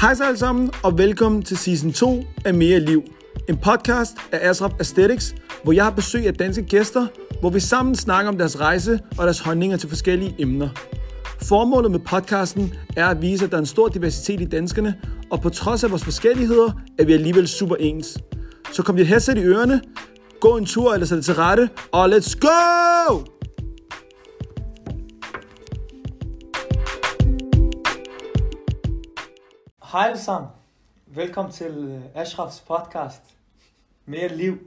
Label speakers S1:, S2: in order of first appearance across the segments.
S1: Hej så alle sammen, og velkommen til season 2 af Mere Liv. En podcast af Asrap Aesthetics, hvor jeg har besøg af danske gæster, hvor vi sammen snakker om deres rejse og deres holdninger til forskellige emner. Formålet med podcasten er at vise, at der er en stor diversitet i danskerne, og på trods af vores forskelligheder, er vi alligevel super ens. Så kom dit headset i ørerne, gå en tur eller sæt det til rette, og let's go!
S2: Hej alle sammen. Velkommen til øh, Ashrafs podcast. Mere liv.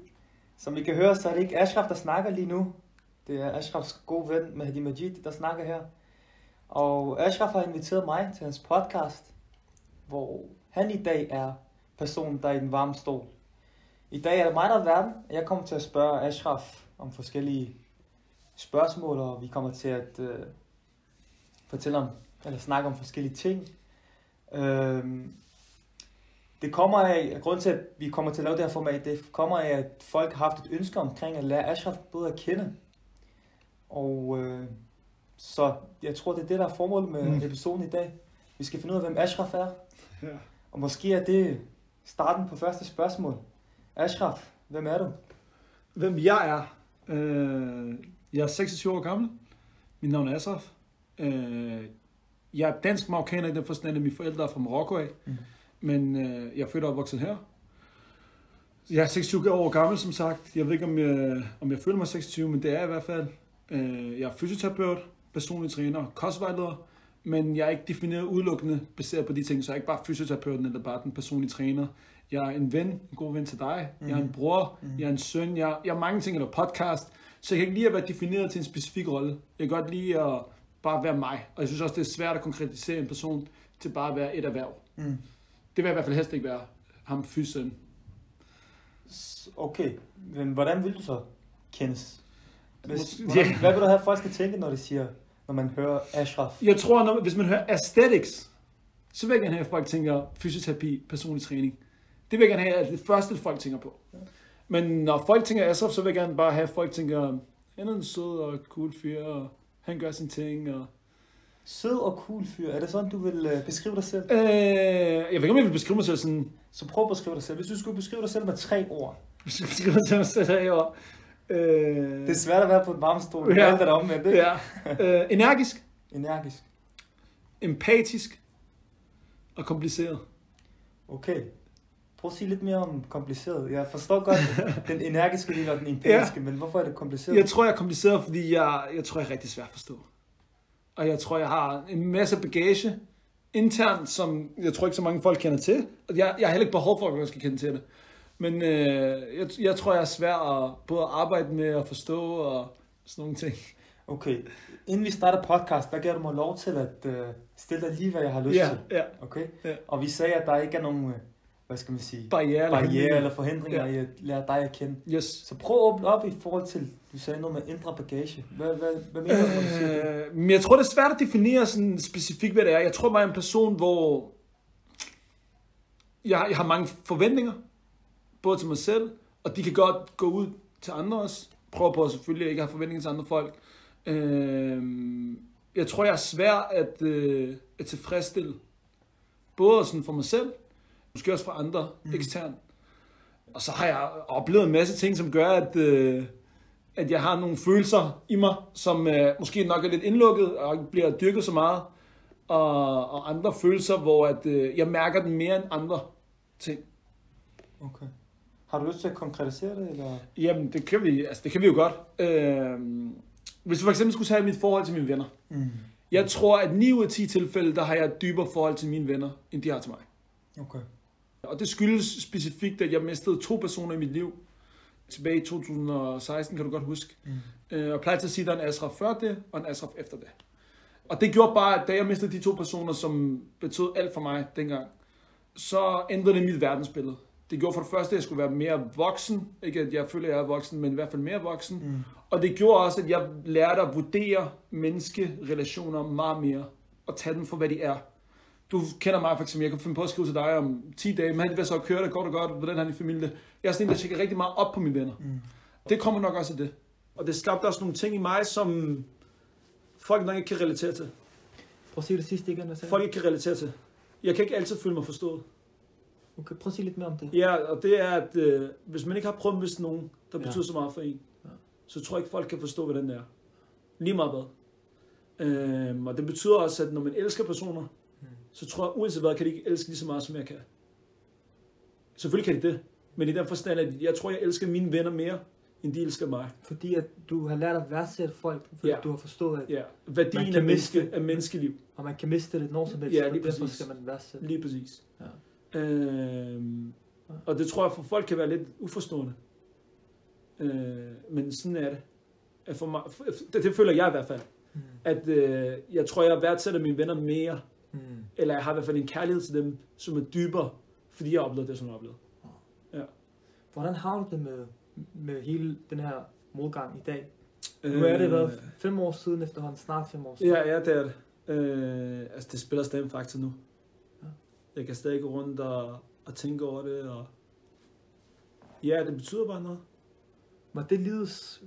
S2: Som I kan høre, så er det ikke Ashraf, der snakker lige nu. Det er Ashrafs gode ven, Mahdi Majid, der snakker her. Og Ashraf har inviteret mig til hans podcast, hvor han i dag er personen, der er i den varme stol. I dag er det mig, der er verden, og jeg kommer til at spørge Ashraf om forskellige spørgsmål, og vi kommer til at øh, fortælle om, eller snakke om forskellige ting. Øhm, det kommer af, grund til, at vi kommer til at lave det her format, det kommer af, at folk har haft et ønske omkring at lære Ashraf bedre at kende. Og øh, så jeg tror, det er det, der er formålet med mm. episoden i dag. Vi skal finde ud af, hvem Ashraf er.
S1: Ja.
S2: Og måske er det starten på første spørgsmål. Ashraf, hvem er du?
S1: Hvem jeg er? Øh, jeg er 26 år gammel. Mit navn er Asraf. Øh, jeg er dansk marokkaner i den forstand, at mine forældre er fra Marokko af.
S2: Mm.
S1: Men øh, jeg er født og opvokset her. Jeg er 26 år gammel, som sagt. Jeg ved ikke, om jeg, om jeg føler mig 26, men det er jeg i hvert fald. Øh, jeg er fysioterapeut, personlig træner, kostvejleder. Men jeg er ikke defineret udelukkende baseret på de ting, så jeg er ikke bare fysioterapeuten eller bare den personlige træner. Jeg er en ven, en god ven til dig. Mm. Jeg er en bror, mm. jeg er en søn, jeg, jeg er mange ting, eller podcast. Så jeg kan ikke lide at være defineret til en specifik rolle. Jeg kan godt lide at bare være mig. Og jeg synes også, det er svært at konkretisere en person til bare at være et erhverv.
S2: Mm.
S1: Det vil jeg i hvert fald helst ikke være ham fysen.
S2: Okay, men hvordan vil du så kendes? Hvis, hvordan,
S1: Ja.
S2: Hvad vil du have, folk skal tænke, når de siger, når man hører Ashraf?
S1: Jeg tror, når, hvis man hører aesthetics, så vil jeg gerne have, at folk tænker fysioterapi, personlig træning. Det vil jeg gerne have, at det første, folk tænker på. Men når folk tænker Asaf, så vil jeg gerne bare have, at folk tænker, han er en sød og cool fyr, og han gør sine ting. Og...
S2: Sød og cool fyr, er det sådan, du vil øh, beskrive dig selv?
S1: Øh, jeg ved ikke, om jeg vil beskrive mig selv sådan,
S2: Så prøv at beskrive dig selv. Hvis du skulle beskrive dig selv med tre ord.
S1: hvis jeg beskriver mig selv selv herovre. Øh,
S2: Det er svært at være på et varmestol.
S1: Ja.
S2: Alt er omvendt, ikke?
S1: ja. øh, energisk,
S2: Energisk.
S1: empatisk og kompliceret.
S2: Okay. Prøv at sige lidt mere om kompliceret. Jeg forstår godt den energiske del og den empiriske, ja. men hvorfor er det kompliceret?
S1: Jeg tror, jeg er kompliceret, fordi jeg, jeg tror, jeg er rigtig svær at forstå. Og jeg tror, jeg har en masse bagage internt, som jeg tror ikke så mange folk kender til. Og jeg, jeg har heller ikke behov for, at folk skal kende til det. Men øh, jeg, jeg tror, jeg er svær at både at arbejde med og forstå og sådan nogle ting.
S2: Okay. Inden vi starter podcast, der giver du mig lov til at øh, stille dig lige, hvad jeg har lyst
S1: Ja,
S2: til.
S1: ja.
S2: Okay?
S1: Ja.
S2: Og vi sagde, at der ikke er nogen, øh, hvad skal man sige,
S1: Barriere. eller
S2: barriere eller forhindringer
S1: Ja.
S2: i at lære dig at kende.
S1: Yes.
S2: Så prøv at åbne op i forhold til, du sagde noget med indre bagage. Hvad, hvad, hvad mener du, når du siger det?
S1: Øh, men jeg tror, det er svært at definere sådan specifikt, hvad det er. Jeg tror, jeg er en person, hvor jeg, jeg har mange forventninger, både til mig selv, og de kan godt gå ud til andre også. Prøver på at selvfølgelig ikke have forventninger til andre folk. Øh, jeg tror, jeg er svær at, øh, at tilfredsstille. Både sådan for mig selv, måske også for andre mm. eksternt. Og så har jeg oplevet en masse ting, som gør, at, øh, at jeg har nogle følelser i mig, som øh, måske nok er lidt indlukket og ikke bliver dyrket så meget. Og, og andre følelser, hvor at, øh, jeg mærker den mere end andre ting.
S2: Okay. Har du lyst til at konkretisere det, eller?
S1: Jamen, det kan vi, altså, det kan vi jo godt. Øh, hvis vi for eksempel skulle tage mit forhold til mine venner.
S2: Mm.
S1: Jeg tror, at 9 ud af 10 tilfælde, der har jeg et dybere forhold til mine venner, end de har til mig.
S2: Okay.
S1: Og det skyldes specifikt, at jeg mistede to personer i mit liv. Tilbage i 2016, kan du godt huske.
S2: Mm.
S1: Øh, og plejer til at sige, at der er en Asraf før det, og en Asraf efter det. Og det gjorde bare, at da jeg mistede de to personer, som betød alt for mig dengang, så ændrede det mit verdensbillede. Det gjorde for det første, at jeg skulle være mere voksen. Ikke at jeg føler, at jeg er voksen, men i hvert fald mere voksen.
S2: Mm.
S1: Og det gjorde også, at jeg lærte at vurdere menneskerelationer meget mere. Og tage dem for, hvad de er. Du kender mig for eksempel, jeg kan finde på at skrive til dig om 10 dage, men hvad så kører det, går det godt, hvordan har din familie? Jeg er sådan en, der tjekker rigtig meget op på mine venner.
S2: Mm.
S1: Det kommer nok også af det. Og det skabte også nogle ting i mig, som folk nok ikke kan relatere til.
S2: Prøv at sige det sidste igen, hvad sagde
S1: Folk ikke kan relatere til. jeg kan ikke altid føle mig forstået.
S2: Okay, prøv at sige lidt mere om det.
S1: Ja, og det er, at øh, hvis man ikke har prøvet at miste nogen, der
S2: Ja.
S1: betyder så meget for en,
S2: Ja.
S1: så tror jeg ikke, folk kan forstå, hvad den er. Lige meget hvad. Øhm, og det betyder også, at når man elsker personer. Så tror jeg, uanset hvad, kan de ikke elske lige så meget, som jeg kan. Selvfølgelig kan de det. Men i den forstand, at jeg tror, jeg elsker mine venner mere, end de elsker mig.
S2: Fordi at du har lært at værdsætte folk, fordi
S1: Ja.
S2: du har forstået, at
S1: Ja, værdien af, menneske, af menneskeliv.
S2: og man kan miste det når som helst,
S1: Ja, lige
S2: derfor
S1: præcis.
S2: skal man værdsætte.
S1: Lige præcis.
S2: Ja.
S1: Øhm, og det tror jeg, for folk kan være lidt uforstående. Øh, men sådan er det. At For mig, det, det føler jeg i hvert fald.
S2: Mm.
S1: At øh, jeg tror, jeg værdsætter mine venner mere,
S2: Mm.
S1: eller jeg har i hvert fald en kærlighed til dem, som er dybere, fordi jeg har oplevet det, som jeg har oplevet.
S2: Hvordan har du det med, med hele den her modgang i dag? Nu er det været fem år siden efterhånden, snart fem år siden.
S1: Ja, ja, det er det. Øh, altså, det spiller stadig en faktor nu.
S2: Ja.
S1: Jeg kan stadig gå rundt og, og tænke over det, og ja, det betyder bare noget.
S2: Var det livets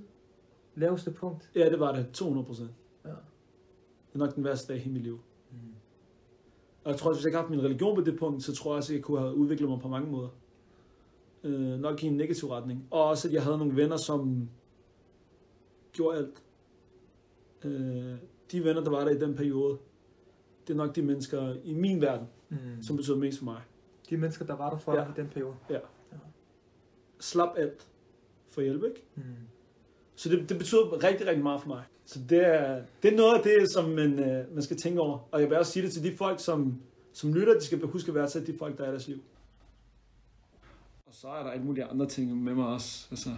S2: laveste punkt?
S1: Ja, det var det. 200 procent.
S2: Ja.
S1: Det er nok den værste dag i hele mit liv. Og jeg tror, at hvis jeg ikke havde haft min religion på det punkt, så tror jeg også, at jeg kunne have udviklet mig på mange måder. Øh, nok i en negativ retning. Og også, at jeg havde nogle venner, som gjorde alt. Øh, de venner, der var der i den periode, det er nok de mennesker i min verden,
S2: Mm.
S1: som betyder mest for mig.
S2: De mennesker, der var der for
S1: Ja.
S2: dig i den periode.
S1: Slap alt for hjælp, ikke?
S2: Mm.
S1: Så det, det betyder rigtig, rigtig meget for mig. Så det er, det er noget af det, som man, øh, man skal tænke over. Og jeg vil også sige det til de folk, som, som lytter, de skal huske at værdsætte de folk, der er i deres liv. Og så er der alle mulige andre ting med mig også. Altså,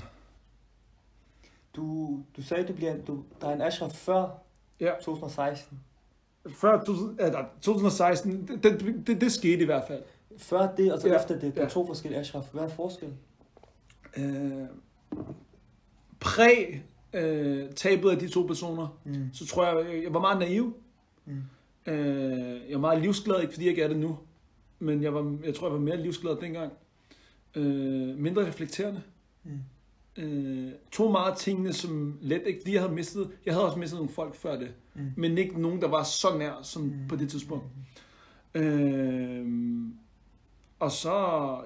S2: Du, du sagde, du bliver, du, der er en Ashraf før
S1: Ja.
S2: 2016.
S1: før 2000, ja, der- 2016, det, det, det, det skete i hvert fald.
S2: Før det, og så
S1: Ja,
S2: efter det, der er
S1: ja.
S2: to forskellige Ashraf. Hvad er forskellen?
S1: Øh, præ øh, tabet af de to personer,
S2: Mm.
S1: så tror jeg, jeg, var meget naiv.
S2: Mm.
S1: Øh, jeg er meget livsglad, ikke fordi jeg ikke er det nu, men jeg, var, jeg tror, jeg var mere livsglad dengang. Øh, mindre reflekterende.
S2: Mm.
S1: Øh, tog meget tingene som let, ikke fordi jeg havde mistet, jeg havde også mistet nogle folk før det,
S2: Mm.
S1: men ikke nogen, der var så nær som
S2: Mm.
S1: på det tidspunkt. Øh, og så,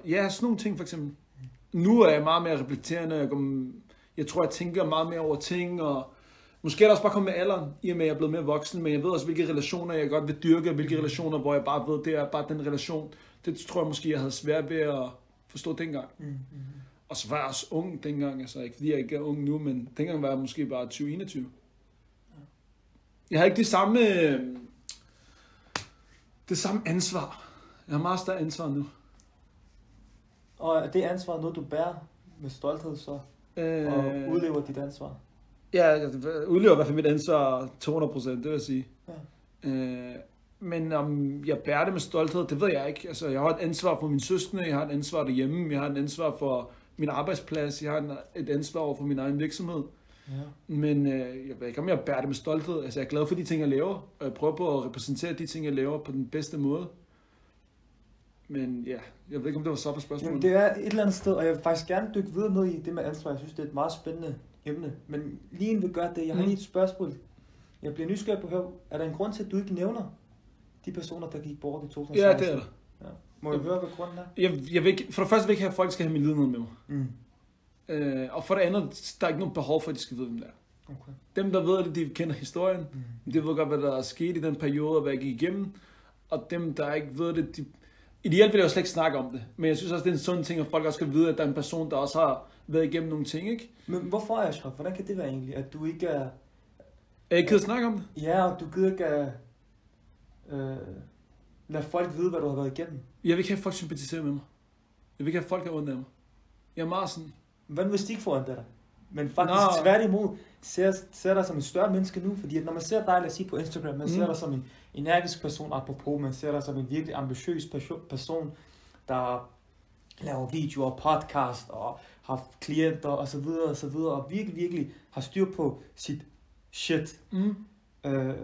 S1: ja, sådan nogle ting for eksempel. Nu er jeg meget mere reflekterende, jeg, går, jeg tror, jeg tænker meget mere over ting, og måske er der også bare kommet med alderen, i og med, at jeg er blevet mere voksen, men jeg ved også, hvilke relationer jeg godt vil dyrke, og hvilke relationer, hvor jeg bare ved, det er bare den relation. Det tror jeg måske, jeg havde svært ved at forstå dengang.
S2: Mm.
S1: Og så var jeg også ung dengang, altså ikke fordi jeg ikke er ung nu, men dengang var jeg måske bare 20-21. Jeg har ikke det samme, øh, det samme ansvar. Jeg har meget større ansvar nu.
S2: Og er det ansvar noget, du bærer med stolthed så? Og
S1: Øh,
S2: udlever dit ansvar?
S1: ja, jeg udlever i hvert fald mit ansvar 200 procent, det vil jeg sige.
S2: Ja.
S1: Øh, men om jeg bærer det med stolthed, det ved jeg ikke. Altså, jeg har et ansvar for mine søskende, jeg har et ansvar derhjemme, jeg har et ansvar for min arbejdsplads, jeg har et ansvar over for min egen virksomhed.
S2: Ja.
S1: Men øh, jeg ved ikke, om jeg bærer det med stolthed. Altså, jeg er glad for de ting, jeg laver, og jeg prøver på at repræsentere de ting, jeg laver på den bedste måde. Men ja, jeg ved ikke, om det var så på spørgsmålet.
S2: Jamen, det er et eller andet sted, og jeg vil faktisk gerne dykke videre ned i det med ansvar. Jeg synes, det er et meget spændende emne. Men lige inden vi gør det, jeg har
S1: Mm.
S2: lige et spørgsmål. Jeg bliver nysgerrig på at høre, er der en grund til, at du ikke nævner de personer, der gik bort i 2016?
S1: Ja, det er der.
S2: Må jeg høre, hvad grunden er?
S1: Jeg, jeg vil ikke, for det første vil jeg ikke have, at folk skal have min lidenhed med mig.
S2: Mm.
S1: Øh, og for det andet, der er ikke nogen behov for, at de skal vide, hvem det er.
S2: Okay.
S1: Dem, der ved det, de kender historien.
S2: Mm.
S1: De ved godt, hvad der er sket i den periode, og hvad jeg gik igennem. Og dem, der ikke ved det, de... Ideelt vil jeg jo slet ikke snakke om det. Men jeg synes også, det er en sund ting, at folk også skal vide, at der er en person, der også har været igennem nogle ting, ikke?
S2: Men hvorfor, Ashraf? Hvordan kan det være egentlig, at du ikke er...
S1: Jeg ikke gider snakke om det.
S2: Ja, og du gider ikke at... Øh, lade folk vide, hvad du har været igennem.
S1: Jeg vil ikke have, at folk sympatiserer med mig. Jeg vil ikke have, at folk har ondt af mig. Jeg er meget sådan...
S2: Hvad hvis de ikke får ondt af dig? Men faktisk
S1: Nå.
S2: tværtimod ser, ser dig som et større menneske nu, fordi at når man ser dig, lad os sige på Instagram, man
S1: Mm.
S2: ser dig som en energisk person, apropos, man ser dig som en virkelig ambitiøs perso- person, der laver videoer, podcast og har klienter og så videre og så videre, og virkelig, virkelig har styr på sit shit.
S1: Mm.
S2: Øh,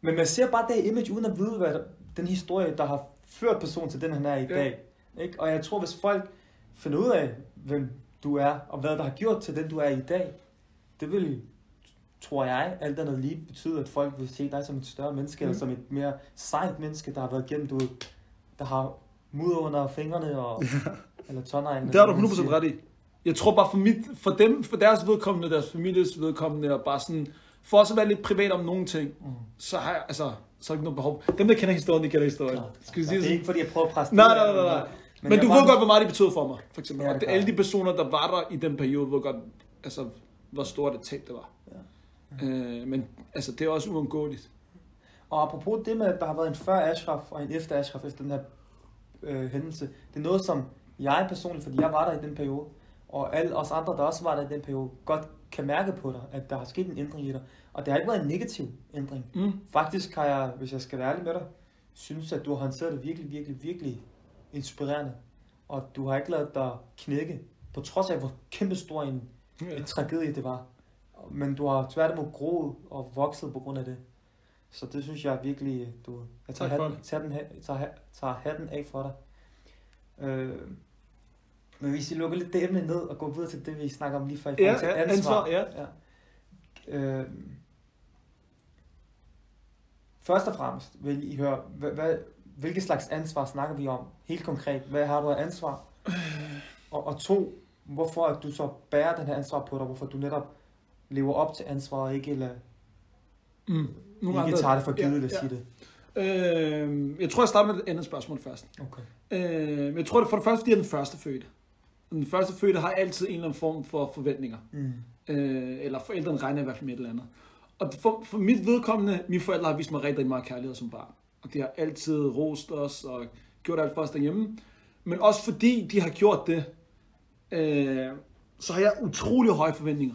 S2: men man ser bare det image, uden at vide, hvad den historie, der har ført personen til den, han er i dag. Ikke? Og jeg tror, hvis folk finder ud af, hvem du er, og hvad der har gjort til den, du er i dag, det vil, tror jeg, alt andet lige betyde, at folk vil se dig som et større menneske,
S1: Mm.
S2: eller som et mere sejt menneske, der har været igennem, du der har mudder under fingrene og, eller tårneglene.
S1: Det har du 100% ret i. Jeg tror bare for, mit, for dem, for deres vedkommende, deres families vedkommende, og bare sådan, for også at være lidt privat om nogle ting,
S2: Mm.
S1: så har jeg, altså, så er ikke noget behov. Dem, der kender historien, de kender historien.
S2: Klart.
S1: Skal vi sige
S2: det er ikke fordi, jeg prøver at presse
S1: Nej, nej, nej, nej. Men, men du ved godt, hvor meget det betød for mig, for eksempel.
S2: Ja,
S1: Ja,
S2: det
S1: og alle de personer, der var der i den periode, ved godt, altså, hvor stort et tab det var. Ja. Øh, men altså, det er også uundgåeligt.
S2: Og apropos det med, at der har været en før Ashraf og en efter Ashraf efter den her øh, hændelse, det er noget, som jeg personligt, fordi jeg var der i den periode, og alle os andre, der også var der i den periode, godt kan mærke på dig, at der har sket en ændring i dig. Og det har ikke været en negativ ændring.
S1: Mm.
S2: Faktisk har jeg, hvis jeg skal være ærlig med dig, synes, at du har håndteret det virkelig, virkelig, virkelig inspirerende. Og du har ikke lavet dig knække, på trods af, hvor kæmpe stor en,
S1: Ja.
S2: en tragedie det var. Men du har tværtimod groet og vokset på grund af det. Så det synes jeg virkelig, du... Jeg tager, hatten, tager, den, tager, tager hatten af for dig. Øh, men hvis vi lukker lidt det emne ned og går videre til det, vi snakker om lige før i
S1: Ja,
S2: forhold til
S1: ja, ansvar, ja.
S2: ja. Øh, først og fremmest vil I høre, hvad, hvad, hvilke slags ansvar snakker vi om? Helt konkret, hvad har du af ansvar? Og, og to, hvorfor at du så bærer den her ansvar på dig? Hvorfor du netop lever op til ansvaret og ikke, eller,
S1: Mm. Nogle
S2: ikke tager det for givet, ja,
S1: ja,
S2: ja. sige det?
S1: Øh, jeg tror, jeg starter med et andet spørgsmål først.
S2: Okay.
S1: Øh, men jeg tror, det for det første, fordi jeg er den første fødte. Den første fødte har altid en eller anden form for forventninger.
S2: Mm.
S1: Øh, eller forældrene regner i hvert fald med et eller andet. Og for, for mit vedkommende, mine forældre har vist mig rigtig meget kærlighed som barn. Og de har altid rost os og gjort alt for os derhjemme. Men også fordi de har gjort det, øh, så har jeg utrolig høje forventninger.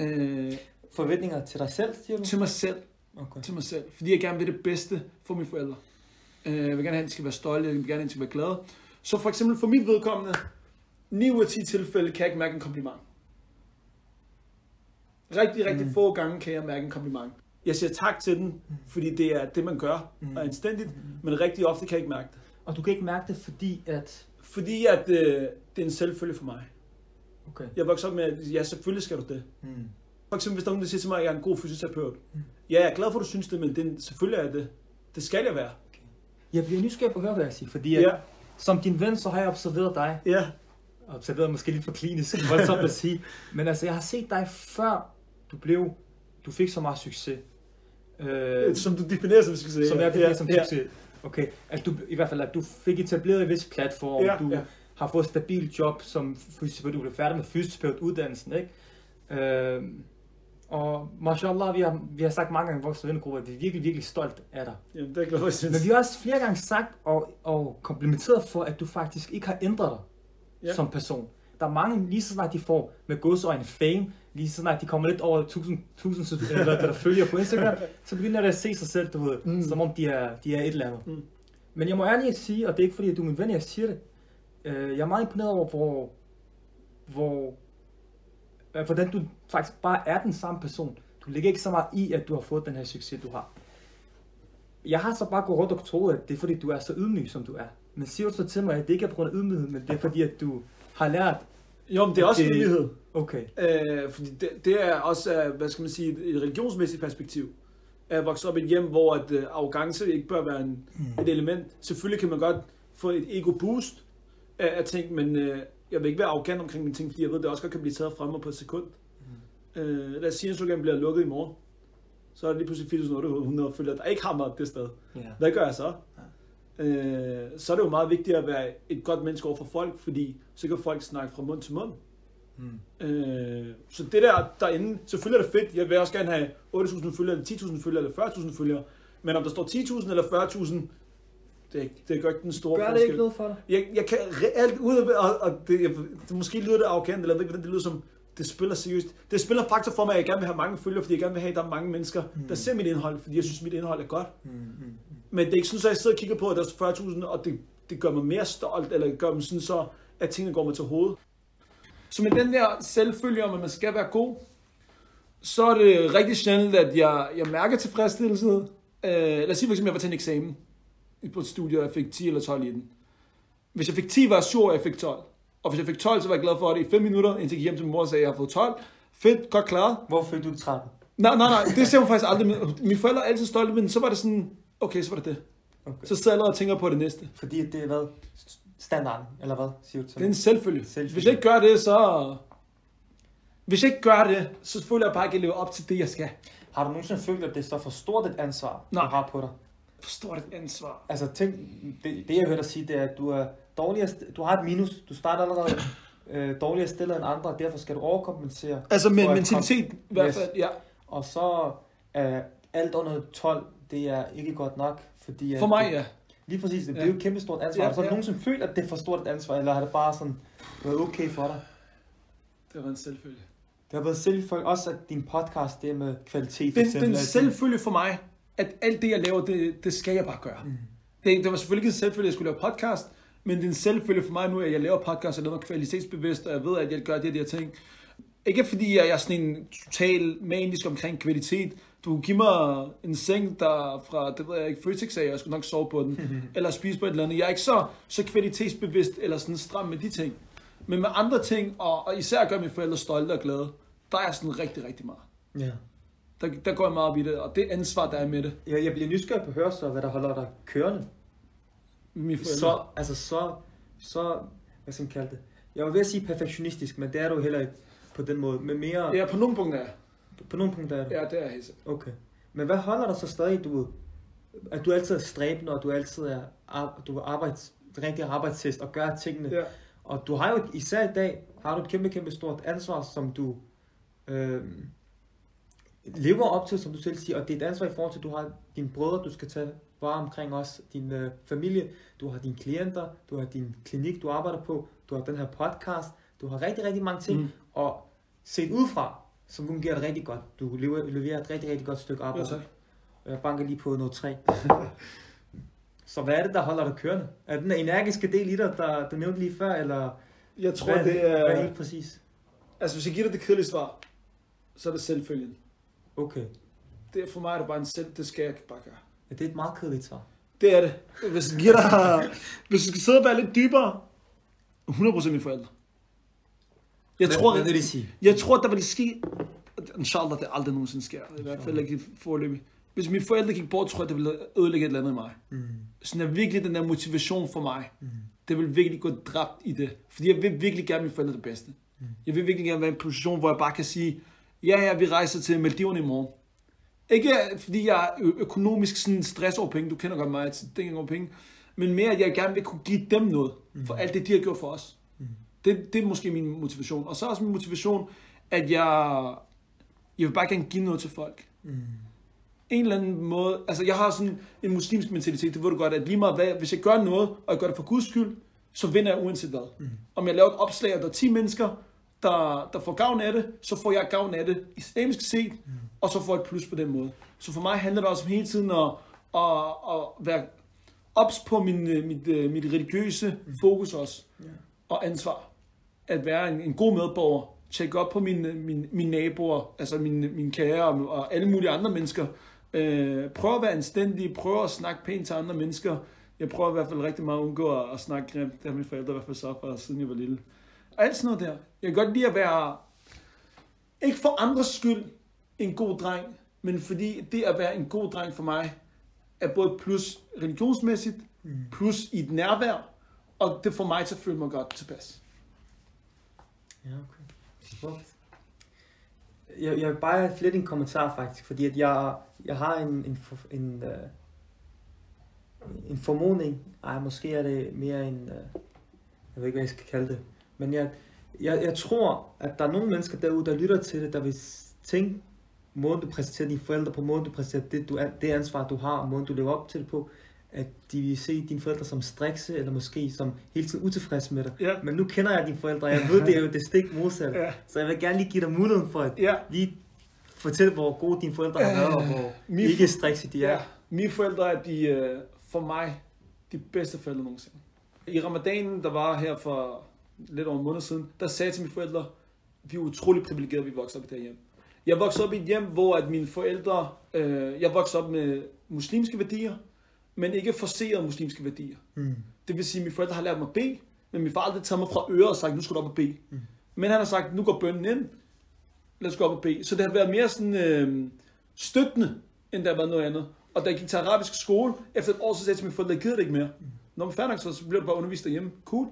S1: Øh,
S2: Forventninger til dig selv, siger du?
S1: til mig selv.
S2: Okay.
S1: til mig selv, fordi jeg gerne vil det bedste for mine forældre. Øh, Jeg vil gerne have, at de skal være stolte, jeg vil gerne have, at de skal være glade. Så for eksempel for mit vedkommende, 9 ud af 10 tilfælde kan jeg ikke mærke en kompliment. Rigtig, rigtig
S2: Mm.
S1: få gange kan jeg mærke en kompliment. Jeg siger tak til den, fordi det er det, man gør,
S2: Mm.
S1: mm. og anstændigt, men rigtig ofte kan jeg ikke mærke det.
S2: Og du kan ikke mærke det, fordi at...
S1: Fordi at øh, det er en selvfølge for mig.
S2: Okay.
S1: Jeg vokser op med, at ja, selvfølgelig skal du det.
S2: Mm.
S1: For eksempel, hvis der er nogen, der siger til mig, at jeg er en god fysioterapeut.
S2: Mm.
S1: Ja, jeg er glad for, at du synes det, men det, selvfølgelig er det. Det skal jeg være.
S2: Jeg bliver nysgerrig på at høre, hvad jeg siger, fordi at,
S1: Ja,
S2: som din ven, så har jeg observeret dig,
S1: ja.
S2: observeret måske lidt for klinisk, voldsomt at sige, men altså, jeg har set dig før du blev, du fik så meget succes. Øh,
S1: Som du definerer som succes.
S2: som jeg definerer
S1: ja,
S2: som
S1: ja.
S2: succes. Okay, at du, i hvert fald, at du fik etableret en vis platform,
S1: Ja,
S2: du
S1: ja.
S2: har fået et stabilt job som fysioterapeut, du blev færdig med fysioterapeutuddannelsen, ikke? Øh, og mashallah, vi har, vi har sagt mange gange i vores vennegruppe, at vi er virkelig, virkelig stolt af dig.
S1: Jamen, det er glad jeg synes.
S2: Men vi har også flere gange sagt og, og komplimenteret for, at du faktisk ikke har ændret dig. Ja. som person. Der er mange, lige så snart de får med godsøjne fame, lige så snart de kommer lidt over 1000, 1000 eller der følger på Instagram, så begynder de at se sig selv, du ved. Mm. som om de er, de er et eller andet.
S1: Mm.
S2: Men jeg må ærligt sige, og det er ikke fordi, at du er min ven, jeg siger det, øh, jeg er meget imponeret over, hvor, hvor, øh, hvordan du faktisk bare er den samme person. Du ligger ikke så meget i, at du har fået den her succes, du har. Jeg har så bare gået rundt og troet, at det er fordi, du er så ydmyg, som du er. Men siger du så til mig, at det ikke er på grund af ydmyghed, men det er fordi, at du har lært,
S1: Jo, men det er også
S2: Det-
S1: en mulighed.
S2: okay,
S1: Øh, fordi det, det er også, øh, hvad skal man sige, et religionsmæssigt perspektiv. At vokse op i et hjem, hvor at, øh, arrogance ikke bør være en,
S2: Mm.
S1: et element. Selvfølgelig kan man godt få et ego-boost af, af ting, men øh, jeg vil ikke være arrogant omkring mine ting, fordi jeg ved, at det også godt kan blive taget fra mig på et sekund.
S2: Mm.
S1: Øh, lad os sige, at Instagram bliver lukket i morgen. Så er det lige pludselig 4.800 følgere, der ikke har mig det sted.
S2: ja.
S1: Hvad gør jeg så? Øh, så er det jo meget vigtigt at være et godt menneske over for folk, fordi så kan folk snakke fra mund til mund.
S2: Mm.
S1: Øh, så det der derinde, selvfølgelig er det fedt. Jeg vil også gerne have 8.000 følgere, eller 10.000 følgere, eller 40.000 følgere. Men om der står 10.000 eller 40.000, det, er det gør ikke den store
S2: Gør det
S1: forskel.
S2: ikke noget for dig?
S1: Jeg, jeg kan reelt ud af, og, og det, jeg, det, måske lyder det arrogant, eller jeg ved ikke, hvordan det lyder som, det spiller seriøst. Det spiller faktor for mig, at jeg gerne vil have mange følgere, fordi jeg gerne vil have, at der er mange mennesker,
S2: Mm.
S1: der ser mit indhold, fordi jeg synes, mit indhold er godt.
S2: Mm. Mm.
S1: Men det er ikke sådan, at jeg sidder og kigger på, at der er 40.000, og det, det gør mig mere stolt, eller gør mig sådan så, at tingene går mig til hovedet. Så med den der selvfølge om, at man skal være god, så er det rigtig sjældent, at jeg, jeg mærker tilfredsstillelse. Øh, lad os sige for eksempel, at jeg var til en eksamen på et studie, og jeg fik 10 eller 12 i den. Hvis jeg fik 10, var jeg sur, at jeg fik 12. Og hvis jeg fik 12, så var jeg glad for det i 5 minutter, indtil jeg gik hjem til min mor og sagde, at jeg har fået 12. Fedt, godt klaret.
S2: Hvor fik du 13?
S1: Nej, nej, nej, det ser hun faktisk aldrig. Med. Mine forældre er altid stolte, men så var det sådan, okay, så var det det.
S2: Okay.
S1: Så sidder jeg allerede og tænker på det næste.
S2: Fordi det er hvad? Standarden, eller hvad siger du til
S1: Det er en selvfølge.
S2: Selvfølge.
S1: Hvis jeg ikke gør det, så... Hvis jeg ikke gør det, så føler jeg bare ikke, at jeg lever op til det, jeg skal.
S2: Har du nogensinde følt, at det er så for stort et ansvar,
S1: Nej.
S2: du har på dig?
S1: Forstår det ansvar.
S2: Altså, tænk, det, det jeg hørte dig sige, det er, at du er dårligere, du har et minus. Du starter allerede øh, dårligere stillet end andre, og derfor skal du overkompensere.
S1: Altså med mentalitet i hvert
S2: Yes.
S1: fald, ja.
S2: Og så er alt under 12, det er ikke godt nok, fordi...
S1: For mig,
S2: det,
S1: ja.
S2: Lige præcis, det
S1: Ja.
S2: bliver jo et kæmpe stort ansvar.
S1: Ja,
S2: Ja, har så
S1: ja.
S2: nogensinde følt, at det er for stort et ansvar, eller har det bare sådan været okay for dig?
S1: Det var en selvfølge.
S2: Det har været selvfølgelig også, at din podcast, det er med kvalitet, for
S1: Det, det er
S2: eksempel.
S1: en selvfølge for mig, at alt det, jeg laver, det, det skal jeg bare gøre.
S2: Mm.
S1: Det, det var selvfølgelig ikke en selvfølge, at jeg skulle lave podcast, men det er en selvfølge for mig nu, at jeg laver podcast, og laver noget kvalitetsbevidst, og jeg ved, at jeg gør de her ting. Ikke fordi jeg er sådan en total manisk omkring kvalitet. Du kunne give mig en seng, der fra, det ved jeg ikke, Føtex af, jeg skulle nok sove på den, eller spise på et eller andet. Jeg er ikke så, så kvalitetsbevidst, eller sådan stram med de ting. Men med andre ting, og, og især gør mine forældre stolte og glade, der er jeg sådan rigtig, rigtig meget.
S2: Ja.
S1: Der, der går jeg meget op i det, og det ansvar, der er med det.
S2: Jeg, jeg bliver nysgerrig på at høre så, hvad der holder dig kørende.
S1: Mine forældre.
S2: Så, altså så, så, hvad skal man kalde det? Jeg var ved at sige perfektionistisk, men det er du heller ikke på den måde. Men mere,
S1: Ja, på nogle punkter er jeg.
S2: på nogle punkter er du.
S1: Ja, det er jeg helt sikkert.
S2: Okay. Men hvad holder dig så stadig, du at du altid er stræbende, og du altid er, du er arbejds, rigtig arbejdstest og gør tingene.
S1: Ja.
S2: Og du har jo især i dag, har du et kæmpe, kæmpe stort ansvar, som du øh, lever op til, som du selv siger. Og det er et ansvar i forhold til, at du har dine brødre, du skal tage vare omkring også, din øh, familie, du har dine klienter, du har din klinik, du arbejder på, du har den her podcast, du har rigtig, rigtig mange ting.
S1: Mm.
S2: Og set udefra, så fungerer det rigtig godt. Du leverer, leverer et rigtig, rigtig godt stykke
S1: Ja,
S2: arbejde.
S1: tak.
S2: Jeg banker lige på noget træ. så hvad er det, der holder dig kørende? Er den energiske del i dig, der du nævnte lige før, eller
S1: Jeg tror,
S2: hvad,
S1: det
S2: Hvad er
S1: er...
S2: helt præcis?
S1: Altså, hvis jeg giver dig det kedelige svar, så er det selvfølgen.
S2: Okay.
S1: Det er for mig er det bare en selv, det skal jeg bare gøre.
S2: Ja, det er et meget kedeligt svar.
S1: Det er det. Hvis jeg giver dig... Hvis du skal sidde og være lidt dybere, 100% mine forældre. Jeg
S2: Hvad-
S1: tror,
S2: hvad vil det sige?
S1: Jeg tror, der vil ske... Inshallah, det aldrig nogensinde sker. I hvert fald ikke forløbig. Hvis mine forældre gik bort, tror jeg, det ville ødelægge et eller andet i mig.
S2: Mm.
S1: Sådan er virkelig den der motivation for mig.
S2: Mm.
S1: Det vil virkelig gå dræbt i det. Fordi jeg vil virkelig gerne mine forældre det bedste.
S2: Mm.
S1: Jeg vil virkelig gerne være i en position, hvor jeg bare kan sige, ja, ja, vi rejser til Maldiverne i morgen. Ikke fordi jeg er økonomisk sådan stress over penge, du kender godt mig, det er over penge, men mere, at jeg gerne vil kunne give dem noget, for alt det, de har gjort for os.
S2: Mm.
S1: Det, det er måske min motivation. Og så er også min motivation, at jeg, jeg vil bare gerne give noget til folk.
S2: Mm.
S1: En eller anden måde, altså jeg har sådan en muslimsk mentalitet, det ved du godt, at lige meget hvad, hvis jeg gør noget, og jeg gør det for Guds skyld, så vinder jeg uanset hvad.
S2: Mm.
S1: Om jeg laver et opslag, og der er 10 mennesker, der, der får gavn af det, så får jeg gavn af det islamisk set,
S2: Mm.
S1: og så får jeg et plus på den måde. Så for mig handler det også om hele tiden at, at, at være ops på min, øh, mit, øh, mit religiøse fokus også,
S2: Ja.
S1: og ansvar. At være en, en god medborger, tjekke op på mine, mine, mine naboer, altså mine, mine kære og, og alle mulige andre mennesker. Øh, prøv at være anstændig, prøv at snakke pænt til andre mennesker. Jeg prøver i hvert fald rigtig meget at undgå at, at snakke grimt. Det har mine forældre i hvert fald så for, siden jeg var lille. Og alt sådan noget der. Jeg kan godt lide at være, ikke for andres skyld, en god dreng, men fordi det at være en god dreng for mig, er både plus religionsmæssigt, plus i et nærvær, og det får mig til at føle mig godt tilpas.
S2: Ja, okay. Smukt. Jeg, jeg vil bare have lidt en kommentar faktisk, fordi at jeg, jeg har en, en, en, øh, en formodning, ej måske er det mere en, øh, jeg ved ikke hvad jeg skal kalde det, men jeg, jeg, jeg tror, at der er nogle mennesker derude, der lytter til det, der vil tænke, måden du præsenterer dine forældre på, måden du præsenterer det, du, det ansvar du har, og måden du lever op til det på, at de vil se dine forældre som strikse, eller måske som hele tiden utilfredse med dig.
S1: Ja.
S2: Men nu kender jeg dine forældre, og jeg ved, det er jo det stik modsatte.
S1: Ja.
S2: Så jeg vil gerne lige give dig muligheden for at
S1: Ja.
S2: lige fortælle, hvor gode dine forældre har været, og hvor
S1: Min-
S2: ikke strikse de er.
S1: Ja. Mine forældre er de, øh, for mig de bedste forældre nogensinde. I ramadanen, der var her for lidt over en måned siden, der sagde jeg til mine forældre, vi er utrolig privilegerede, vi voksede op i det her hjem. Jeg voksede op i et hjem, hvor at mine forældre, øh, jeg voksede op med muslimske værdier, men ikke forserede muslimske værdier.
S2: Mm.
S1: Det vil sige, at mine forældre har lært mig at bede, men min far har aldrig taget mig fra øret og sagt, nu skal du op og bede.
S2: Mm.
S1: Men han har sagt, nu går bønnen ind, lad os gå op og bede. Så det har været mere sådan øh, støttende, end der har været noget andet. Og da jeg gik til arabisk skole, efter et år, så sagde jeg til mine forældre, jeg gider det ikke mere.
S2: Mm.
S1: Når man færdig, så, så bliver du bare undervist derhjemme. Cool.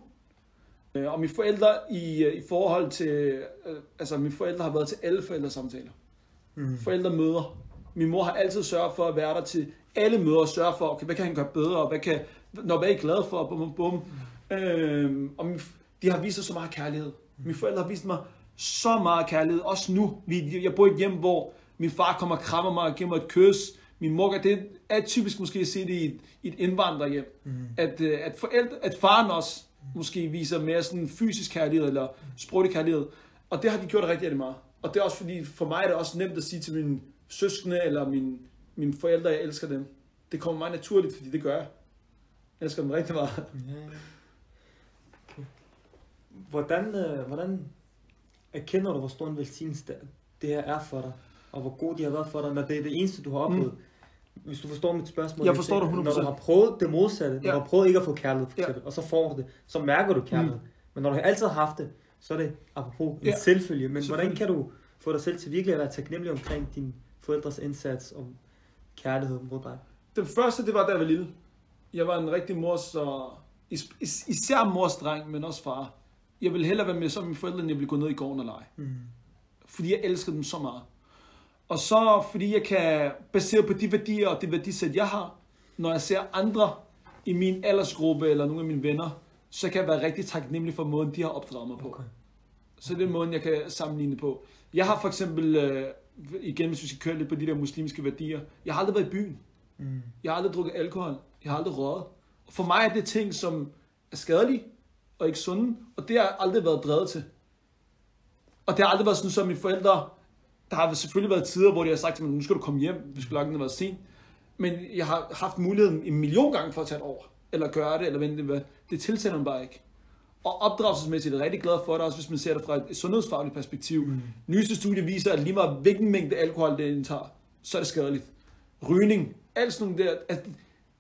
S1: Øh, Og mine forældre i, øh, i forhold til, øh, altså mine forældre har været til alle forældresamtaler.
S2: Mm.
S1: Forældremøder. Min mor har altid sørget for at være der til alle møder og sørge for, okay, hvad kan han gøre bedre, og hvad kan, når hvad er I glad for, bum, bum, bum. Øhm, og min, de har vist sig så meget kærlighed. Mine forældre har vist mig så meget kærlighed, også nu. Vi, jeg bor i et hjem, hvor min far kommer og krammer mig og giver mig et kys. Min mor, det er typisk måske at se det i et, i et indvandrerhjem.
S2: Mm.
S1: At, at, forældre, at faren også måske viser mere sådan fysisk kærlighed eller sproglig kærlighed. Og det har de gjort rigtig, rigtig meget. Og det er også fordi, for mig er det også nemt at sige til mine søskende eller mine, mine forældre, at jeg elsker dem. Det kommer meget naturligt, fordi det gør jeg. Jeg elsker dem rigtig meget.
S2: Ja. Hvordan, øh, hvordan erkender du, hvor stor en velsignelse det, det her er for dig? Og hvor god de har været for dig, når det er det eneste, du har oplevet? Mm. Hvis du forstår mit spørgsmål.
S1: Jeg forstår det 100%.
S2: Når du har prøvet det modsatte, når
S1: Ja.
S2: du har prøvet ikke at få kærlighed, for
S1: Ja.
S2: eksempel, og så får du det, så mærker du kærlighed. Mm. Men når du altid har haft det, så er det apropos en
S1: Ja.
S2: selvfølge. Men hvordan kan du få dig selv til virkelig at være taknemmelig omkring din forældres indsats og kærlighed mod dig?
S1: Den første, det var, da jeg var lille. Jeg var en rigtig mors, og is- is- især mors dreng, men også far. Jeg ville hellere være med som mine forældre, end jeg ville gå ned i gården og lege.
S2: Mm.
S1: Fordi jeg elsker dem så meget. Og så fordi jeg kan, baseret på de værdier og det værdisæt, jeg har, når jeg ser andre i min aldersgruppe eller nogle af mine venner, så kan jeg være rigtig taknemmelig for måden, de har opdraget mig på.
S2: Okay.
S1: Så det er måden, jeg kan sammenligne på. Jeg har for eksempel, øh, igen hvis vi skal køre lidt på de der muslimske værdier, jeg har aldrig været i byen.
S2: Mm.
S1: Jeg har aldrig drukket alkohol. Jeg har aldrig røget. Og for mig er det ting, som er skadelige og ikke sunde, og det har jeg aldrig været drevet til. Og det har aldrig været sådan, som mine forældre, der har selvfølgelig været tider, hvor de har sagt til mig, nu skal du komme hjem, vi skulle nok været sent. Men jeg har haft muligheden en million gange for at tage det over, eller gøre det, eller vente det. Det tiltaler man bare ikke. Og opdragelsesmæssigt er jeg rigtig glad for det, også hvis man ser det fra et sundhedsfagligt perspektiv. Mm. Nyeste studie viser, at lige meget hvilken mængde alkohol det indtager, så er det skadeligt. Rygning, alt sådan nogle der, at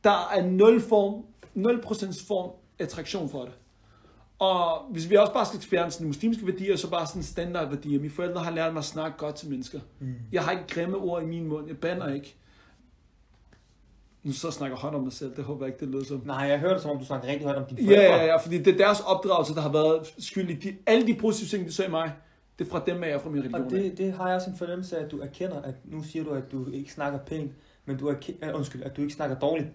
S1: der er 0 form, 0% form attraktion for det. Og hvis vi også bare skal fjerne sådan muslimske værdier, så bare sådan standardværdier. Mine forældre har lært mig at snakke godt til mennesker.
S2: Mm.
S1: Jeg har ikke grimme ord i min mund. Jeg banner ikke. Nu så snakker højt om mig selv. Det håber jeg ikke, det lyder som.
S2: Nej, jeg hørte det, som om du snakker rigtig højt om dine
S1: Ja,
S2: forældre.
S1: ja, ja, fordi det er deres opdragelse, der har været skyld i de, alle de positive ting, de så i mig. Det er fra dem af og fra min religion.
S2: Og det, det har jeg også en fornemmelse af, at du erkender, at nu siger du, at du ikke snakker pænt, men du erkender, undskyld, at du ikke snakker dårligt.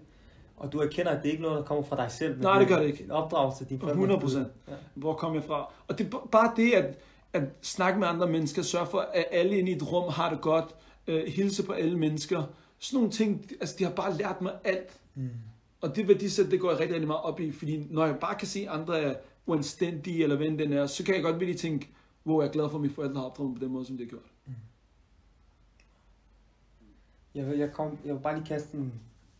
S2: Og du erkender, at det ikke er noget, der kommer fra dig selv. men
S1: Nej, det gør det ikke.
S2: En opdragelse, din forældre.
S1: 100 procent.
S2: Ja.
S1: Hvor kom jeg fra? Og det er bare det, at, at snakke med andre mennesker, sørge for, at alle inde i et rum har det godt, øh, hilse på alle mennesker. Sådan nogle ting, altså de har bare lært mig alt.
S2: Mm.
S1: Og det værdisæt, det går jeg rigtig, rigtig meget op i, fordi når jeg bare kan se andre er uanstændige, eller hvem den er, så kan jeg godt virkelig tænke, hvor jeg er glad for, at mine forældre har opdraget på den måde, som det har gjort.
S2: Jeg, vil, jeg, kom, jeg vil bare lige kaste en,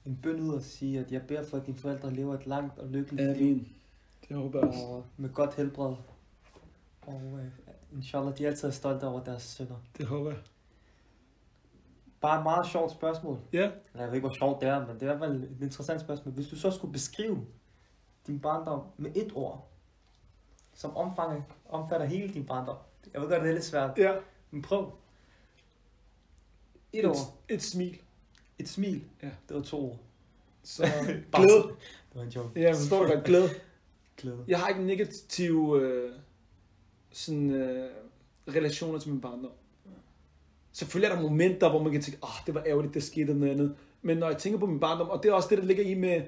S2: en bøn ud og sige, at jeg beder for, at dine forældre lever et langt og lykkeligt liv.
S1: Det håber jeg også.
S2: Og med godt helbred. Og øh, inshallah, de altid er stolte over deres sønner.
S1: Det håber jeg.
S2: Bare et meget sjovt spørgsmål.
S1: Ja,
S2: Eller Jeg ved ikke, hvor sjovt det er, men det er i hvert fald et interessant spørgsmål. Hvis du så skulle beskrive din barndom med et ord, som omfanger, omfatter hele din barndom. Jeg ved godt, det er lidt svært,
S1: ja.
S2: men prøv. Et
S1: Et,
S2: ord.
S1: et smil.
S2: Et smil.
S1: Ja.
S2: Det var to ord.
S1: Så glæde.
S2: Det var en joke.
S1: Ja, jeg forstår det godt. Glæde.
S2: Glæde.
S1: Jeg har ikke negative øh, sådan, øh, relationer til min barndom. Selvfølgelig er der momenter, hvor man kan tænke, ah, det var ærgerligt, det skete noget andet. Men når jeg tænker på min barndom, og det er også det, der ligger i med,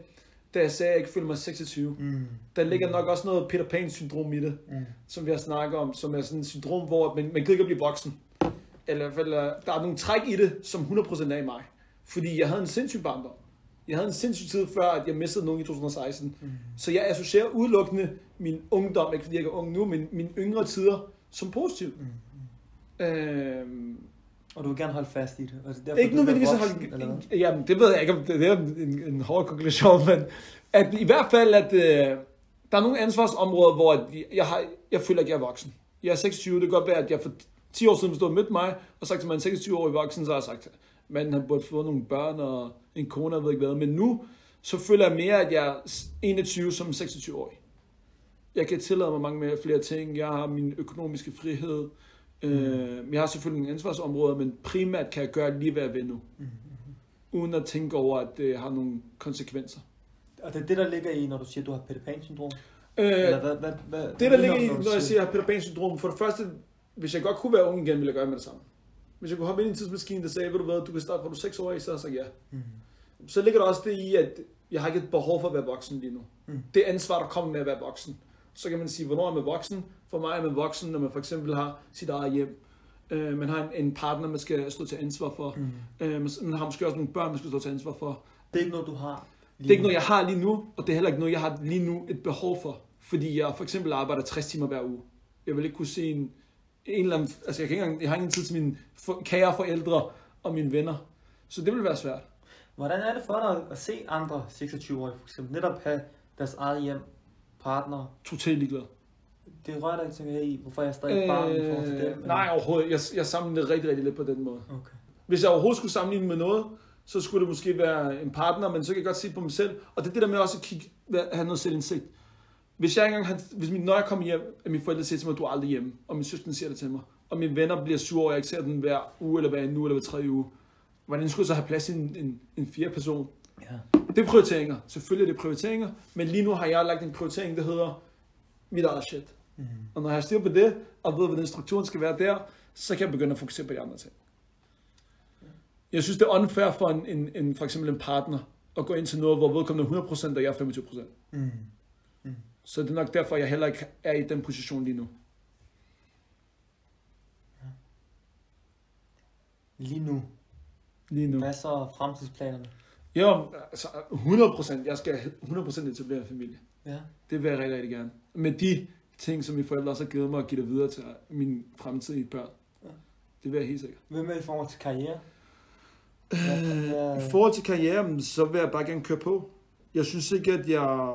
S1: da jeg sagde, at jeg ikke føler mig 26.
S2: Mm.
S1: Der ligger nok også noget Peter Pan-syndrom i det,
S2: Mm.
S1: som vi har snakket om, som er sådan et syndrom, hvor man, man gider ikke at blive voksen. Eller i hvert fald, øh, der er nogle træk i det, som 100% er i mig. Fordi jeg havde en sindssyg barndom. Jeg havde en sindssyg tid før, at jeg mistede nogen i 2016.
S2: Mm.
S1: Så jeg associerer udelukkende min ungdom, ikke fordi jeg er ung nu, men mine yngre tider, som positivt.
S2: Mm.
S1: Øhm,
S2: Og du vil gerne holde fast i det. Og det er derfor,
S1: ikke
S2: du
S1: nødvendigvis at
S2: voksen, eller
S1: holde...
S2: hvad?
S1: Jamen, det ved jeg ikke, om det, er en, en hård konklusion, men at i hvert fald, at øh, der er nogle ansvarsområder, hvor jeg, jeg, har, jeg føler, at jeg er voksen. Jeg er 26, det kan godt være, at jeg for 10 år siden stod og mødte mig, og sagt til mig, en 26-årig voksen, så har jeg sagt, manden har burde få nogle børn og en kone, jeg ved ikke hvad. Men nu, så føler jeg mere, at jeg er 21 som 26-årig. Jeg kan tillade mig mange mere, flere ting. Jeg har min økonomiske frihed. Øh, jeg har selvfølgelig nogle ansvarsområder, men primært kan jeg gøre lige, hvad jeg vil nu.
S2: Mm.
S1: uden at tænke over, at det har nogle konsekvenser.
S2: Og det er det, der ligger i, når du siger, at du har Peter Pan-syndrom?
S1: Øh,
S2: Eller hvad, hvad, hvad,
S1: det, der ligger i, når jeg siger Peter Pan-syndrom, for det første, hvis jeg godt kunne være ung igen, ville jeg gøre med det samme. Hvis jeg kunne hoppe ind i en tidsmaskine, der sagde, ved du hvad, du kan starte fra du er 6 år, i, så har jeg sagt ja.
S2: Mhm.
S1: Så ligger der også det i, at jeg har ikke et behov for at være voksen lige nu.
S2: Mm.
S1: Det ansvar, der kommer med at være voksen. Så kan man sige, hvornår er man voksen? For mig er man voksen, når man for eksempel har sit eget hjem. Øh, man har en, en partner, man skal stå til ansvar for.
S2: Mhm.
S1: Øh, man- man har måske også nogle børn, man skal stå til ansvar for.
S2: Det er ikke noget, du har.
S1: Det er ikke noget, jeg har lige nu, og det er heller ikke noget, jeg har lige nu et behov for. Fordi jeg for eksempel arbejder 60 timer hver uge. Jeg vil ikke kunne se en, en eller anden... Altså, jeg, kan ikke engang, jeg har ingen tid til mine for, kære forældre og mine venner. Så det vil være svært.
S2: Hvordan er det for dig at se andre 26-årige for eksempel netop have deres eget hjem, partner?
S1: Totalt ligeglad.
S2: Det rører dig ikke tænker jeg i, hvorfor jeg stadig barn i forhold til?
S1: Øh, nej, overhovedet. Jeg, jeg sammenligner det rigtig, rigtig lidt på den måde.
S2: Okay.
S1: Hvis jeg overhovedet skulle sammenligne med noget, så skulle det måske være en partner, men så kan jeg godt se på mig selv. Og det er det der med også at kigge, have noget selvindsigt. Hvis jeg engang, har- hvis min, når jeg kommer hjem, at mine forældre siger til mig, at du er aldrig hjemme, og min søster siger det til mig, og mine venner bliver sure over, at jeg ikke ser den hver uge, eller hver uge, eller hver tredje uge, hvordan skulle jeg så have plads i en, en, en fjerde person?
S2: Ja.
S1: Det er prioriteringer. Selvfølgelig er det prioriteringer, men lige nu har jeg lagt en prioritering, der hedder mit eget shit.
S2: Mm.
S1: Og når jeg har styr på det, og ved, hvordan strukturen skal være der, så kan jeg begynde at fokusere på de andre ting. Jeg synes, det er unfair for en, en, en, for eksempel en partner at gå ind til noget, hvor vedkommende er 100%, og jeg er 25%.
S2: Mm.
S1: Så det er nok derfor, jeg heller ikke er i den position lige nu.
S2: Lige nu.
S1: Lige nu.
S2: Hvad er så fremtidsplanerne?
S1: Jo, altså 100%. Jeg skal 100% etablere en familie.
S2: Ja.
S1: Det vil jeg rigtig, rigtig gerne. Med de ting, som mine forældre også har givet mig at give det videre til mine fremtidige børn.
S2: Ja.
S1: Det vil jeg helt sikkert.
S2: Hvad med i forhold til karriere?
S1: Øh, I forhold til karrieren, så vil jeg bare gerne køre på. Jeg synes ikke, at jeg...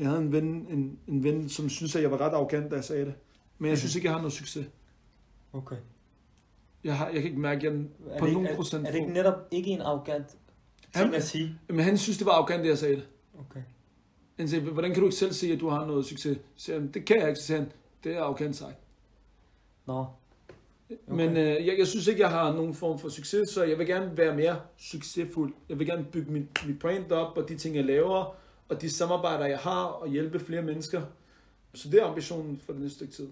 S1: Jeg havde en ven, en, en ven, som synes, at jeg var ret arrogant, da jeg sagde det. Men jeg synes ikke, jeg har noget succes.
S2: Okay.
S1: Jeg, har, jeg kan ikke mærke, at jeg
S2: Er
S1: på
S2: det,
S1: nogen
S2: ikke,
S1: procent
S2: er, er det ikke netop ikke en arrogant
S1: Han-
S2: ting at sige?
S1: Men han synes, det var arrogant, det jeg sagde det.
S2: Okay.
S1: Han sagde, hvordan kan du ikke selv se, at du har noget succes? Så han, det kan jeg ikke, sagde han, det er arrogant sagt.
S2: Nå.
S1: Okay. Men øh, jeg, jeg synes ikke, jeg har nogen form for succes, så jeg vil gerne være mere succesfuld. Jeg vil gerne bygge mit, mit brand op, og de ting, jeg laver, og de samarbejder, jeg har, og hjælpe flere mennesker. Så det er ambitionen for det næste stykke tid.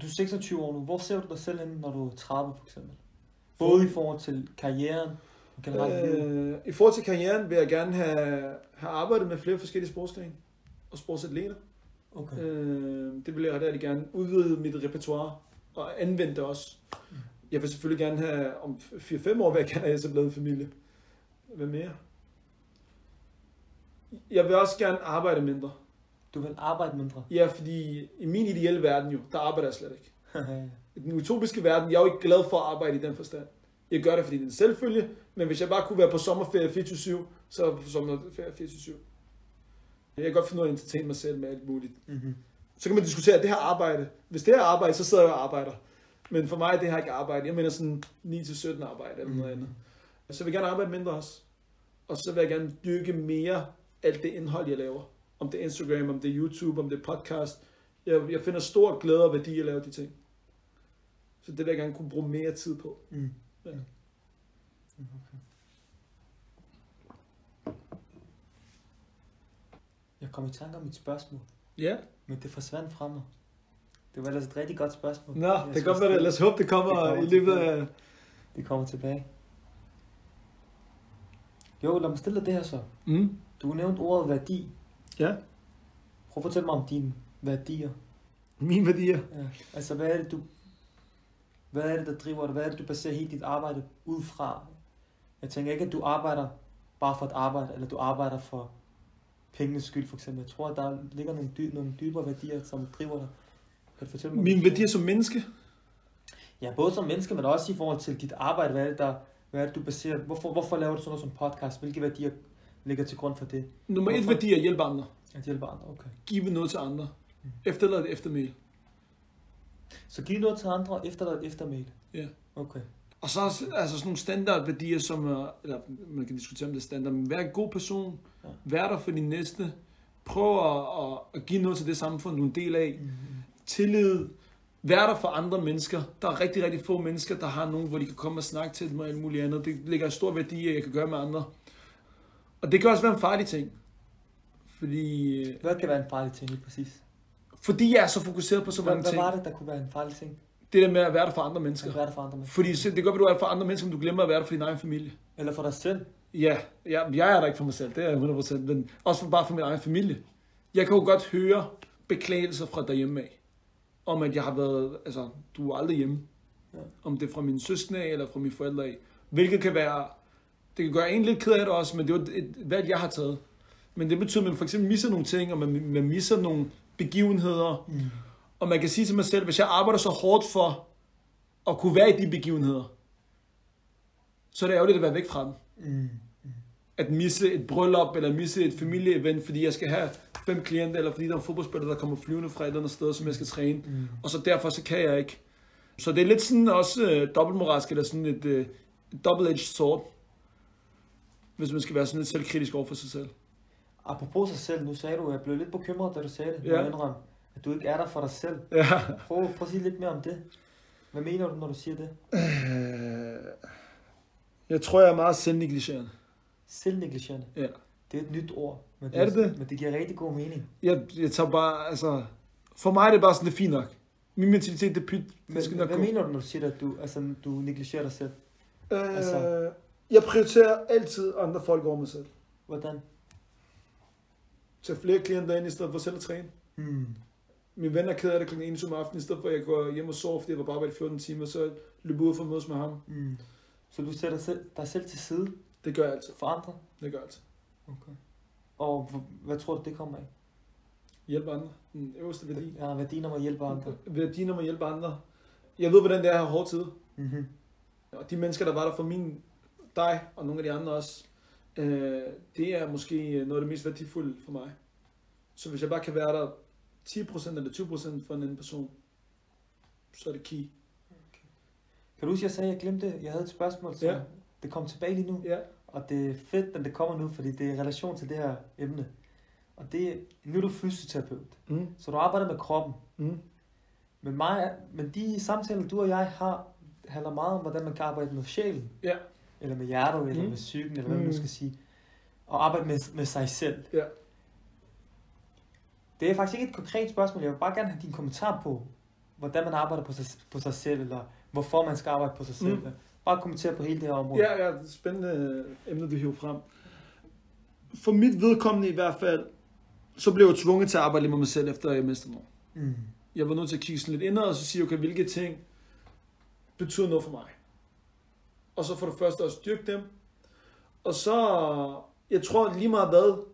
S2: Du er 26 år nu. Hvor ser du dig selv henne, når du er 30 for eksempel? Både i forhold til karrieren og generelt.
S1: Øh, I forhold til karrieren vil jeg gerne have, have arbejdet med flere forskellige sportsgrene og sportsatleter.
S2: Okay.
S1: Øh, det vil jeg rigtig gerne udvide mit repertoire og anvende det også. Jeg vil selvfølgelig gerne have, om 4-5 år vil jeg gerne have etableret en familie. Hvad mere? Jeg vil også gerne arbejde mindre.
S2: Du vil arbejde mindre.
S1: Ja, fordi i min ideelle verden jo, der arbejder jeg slet ikke. I den utopiske verden, jeg er jo ikke glad for at arbejde i den forstand. Jeg gør det, fordi det er en selvfølge, men hvis jeg bare kunne være på sommerferie 24-7, så er jeg på sommerferie 24-7. Jeg kan godt finde ud af at entertaine mig selv med alt muligt.
S2: mm-hmm.
S1: Så kan man diskutere, det her arbejde. Hvis det er arbejde, så sidder jeg og arbejder. Men for mig, det her ikke arbejde. Jeg mener sådan 9-17 arbejde eller noget andet. Så vil jeg gerne arbejde mindre også. Og så vil jeg gerne dyrke mere alt det indhold, jeg laver. Om det er Instagram, om det er YouTube, om det er podcast. Jeg, jeg finder stor glæde og værdi at lave de ting. Så det vil jeg gerne kunne bruge mere tid på.
S2: Mm.
S1: Ja.
S2: Mm, Okay. Jeg kom i tanke om mit spørgsmål,
S1: Ja.
S2: men det forsvandt fra mig. Det var ellers et rigtig godt spørgsmål.
S1: Nå,
S2: Jeg
S1: det være det. Lad os håbe, det kommer,
S2: det kommer
S1: i løbet af...
S2: Det kommer tilbage. Jo, lad mig stille det her så.
S1: Mm.
S2: Du nævnte ordet værdi.
S1: Ja.
S2: Prøv at fortælle mig om dine værdier.
S1: Mine værdier.
S2: Ja. Altså, hvad er det, du... Hvad er det, der driver dig? Hvad er det, du baserer hele dit arbejde ud fra? Jeg tænker ikke, at du arbejder bare for at arbejde, eller du arbejder for pengenes skyld, for eksempel. Jeg tror, at der ligger nogle, dy- nogle dybere værdier, som driver dig. Kan du fortælle mig?
S1: Mine værdier som menneske.
S2: Ja, både som menneske, men også i forhold til dit arbejde. Hvad er det, der, hvad er det du baserer? Hvorfor, hvorfor laver du sådan noget som podcast? Hvilke værdier ligger til grund for det?
S1: Nummer et
S2: Hvorfor?
S1: værdi er at hjælpe andre.
S2: At hjælpe andre, okay.
S1: Give noget til andre.
S2: Mm.
S1: Efterlad et eftermæl.
S2: Så giv noget til andre, og efter et eftermæl.
S1: Ja.
S2: Okay.
S1: Og så altså sådan nogle standardværdier, som er, eller man kan diskutere om det er standard, men vær en god person,
S2: Ja.
S1: vær der for din næste, prøv at, at, at give noget til det samfund, du er en del af,
S2: Mm-hmm.
S1: tillid, Vær der for andre mennesker. Der er rigtig, rigtig få mennesker, der har nogen, hvor de kan komme og snakke til dem og alt muligt andet. Det ligger en stor værdi at jeg kan gøre med andre. Og det kan også være en farlig ting. Fordi,
S2: Hvad kan være en farlig ting lige præcis?
S1: fordi jeg er så fokuseret på så
S2: Hvad,
S1: mange
S2: hvad
S1: ting.
S2: var det, der kunne være en farlig ting?
S1: Det der med at være der for andre mennesker.
S2: Hvad er det for andre mennesker?
S1: Fordi det godt være, du er for andre mennesker, men du glemmer at være der for din egen familie.
S2: Eller for dig selv?
S1: Ja, ja jeg er der ikke for mig selv, det er jeg 100%, men også for, bare for min egen familie. Jeg kan jo godt høre beklagelser fra derhjemme af, om at jeg har været, altså, du er aldrig hjemme.
S2: Ja.
S1: Om det er fra mine søskende af, eller fra mine forældre af. Hvilket kan være, det kan gøre en lidt ked af det også, men det er jo et, valg, jeg har taget. Men det betyder, at man for eksempel misser nogle ting, og man, man misser nogle begivenheder.
S2: Mm.
S1: Og man kan sige til mig selv, hvis jeg arbejder så hårdt for at kunne være i de begivenheder, så er det ærgerligt at være væk fra dem
S2: Mm.
S1: at misse et bryllup, eller misse et familieevent, fordi jeg skal have fem klienter, eller fordi der er en fodboldspiller, der kommer flyvende fra et eller andet sted, som jeg skal træne.
S2: Mm.
S1: Og så derfor, så kan jeg ikke. Så det er lidt sådan også øh, dobbeltmoralsk, eller sådan et, øh, double-edged sword, hvis man skal være sådan lidt selvkritisk over for sig selv.
S2: Apropos sig selv, nu sagde du, at jeg blev lidt bekymret, da du sagde det.
S1: Ja.
S2: Indrøm, at du ikke er der for dig selv.
S1: Ja.
S2: Prøv, prøv at sige lidt mere om det. Hvad mener du, når du siger det?
S1: Øh, Jeg tror, jeg er meget selvnegligerende.
S2: Selvnegligerende.
S1: Ja.
S2: Det er et nyt ord. Men
S1: Er det det?
S2: Men det giver rigtig god mening.
S1: Jeg, jeg tager bare, altså... For mig er det bare sådan, det er fint nok. Min mentalitet, det er pyt.
S2: Men,
S1: Det skal
S2: hvad
S1: nok gå.
S2: mener du, når du siger, at du, altså, du negligerer dig selv?
S1: Øh,
S2: Altså-
S1: Jeg prioriterer altid andre folk over mig selv.
S2: Hvordan?
S1: Tage flere klienter ind, i stedet for selv at træne.
S2: Hmm.
S1: Min ven er ked af det kl. 21 om aftenen, i stedet for at jeg går hjem og sover, fordi jeg var bare i 14 timer, så løb ud for at mødes med ham.
S2: Hmm. Så du sætter selv, dig selv til side
S1: Det gør jeg altid.
S2: for andre?
S1: Det gør jeg altid.
S2: Okay. Og hvad tror du, det kommer af?
S1: Hjælpe andre. Den øverste værdi.
S2: Ja, værdien om at hjælpe andre.
S1: Værdien om at hjælpe andre. Jeg ved, hvordan det er at have hårde tider.
S2: Mm-hmm.
S1: Og de mennesker, der var der for min, dig og nogle af de andre også, øh, det er måske noget af det mest værdifulde for mig. Så hvis jeg bare kan være der 10% eller 20% for en anden person, så er det key.
S2: Kan du huske, jeg sagde, at jeg glemte, jeg havde et spørgsmål, så
S1: Ja.
S2: det kom tilbage lige nu.
S1: Ja.
S2: Og det er fedt, at det kommer nu, fordi det er i relation til det her emne. Og det er, nu er du fysioterapeut,
S1: Mm.
S2: så du arbejder med kroppen.
S1: Mm.
S2: Men, mig, men de samtaler, du og jeg har, handler meget om, hvordan man kan arbejde med sjælen.
S1: Ja.
S2: Eller med hjertet, eller
S1: Mm.
S2: med psyken, eller hvad man nu
S1: Mm.
S2: skal sige. Og arbejde med, med sig selv.
S1: Ja.
S2: Det er faktisk ikke et konkret spørgsmål. Jeg vil bare gerne have din kommentar på, hvordan man arbejder på sig, på sig selv, eller hvorfor man skal arbejde på sig selv.
S1: Mm.
S2: Bare kommentere på hele det her område.
S1: Ja, ja, det er spændende emne, du hiver frem. For mit vedkommende i hvert fald, så blev jeg tvunget til at arbejde lidt med mig selv, efter jeg mistede mig.
S2: Mm.
S1: Jeg var nødt til at kigge sådan lidt indad, og så sige, okay, hvilke ting betyder noget for mig. Og så for det første også styrke dem. Og så, jeg tror lige meget hvad,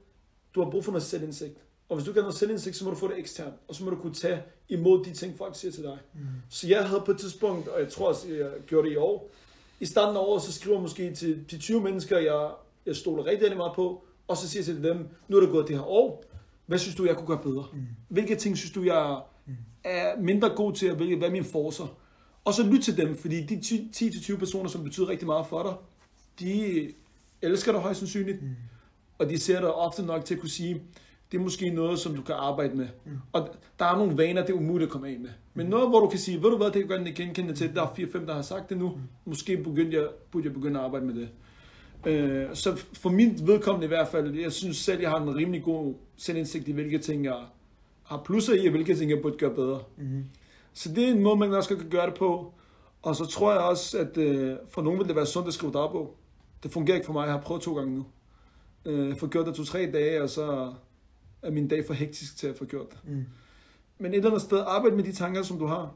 S1: du har brug for noget selvindsigt. Og hvis du ikke har noget selvindsigt, så må du få det eksternt. Og så må du kunne tage imod de ting, folk siger til dig.
S2: Mm.
S1: Så jeg havde på et tidspunkt, og jeg tror også, jeg gjorde det i år, i starten af året, så skriver jeg måske til de 20 mennesker, jeg, jeg stoler rigtig, rigtig meget på, og så siger jeg til dem, nu er det gået det her år, hvad synes du, jeg kunne gøre bedre?
S2: Mm.
S1: Hvilke ting synes du, jeg er mindre god til, og hvilke, hvad er mine forcer? Og så lyt til dem, fordi de 10-20 personer, som betyder rigtig meget for dig, de elsker dig højst sandsynligt,
S2: Mm.
S1: og de ser dig ofte nok til at kunne sige, det er måske noget, som du kan arbejde med.
S2: Mm.
S1: Og der er nogle vaner, det er umuligt at komme af med. Men noget, hvor du kan sige, ved du hvad, det kan jeg godt genkende til, der er 4-5, der har sagt det nu, måske begyndte jeg, burde jeg begynde at arbejde med det. Øh, så for mit vedkommende i hvert fald, jeg synes selv, jeg har en rimelig god selvindsigt i, hvilke ting jeg har plusser i, og hvilke ting jeg burde gøre bedre.
S2: Mm.
S1: Så det er en måde, man også kan gøre det på. Og så tror jeg også, at øh, for nogen vil det være sundt at skrive dagbog. Det fungerer ikke for mig. Jeg har prøvet to gange nu. Øh, jeg får gjort det to-tre dage, og så er min dag for hektisk til at få gjort det.
S2: Mm.
S1: Men et eller andet sted, arbejde med de tanker, som du har.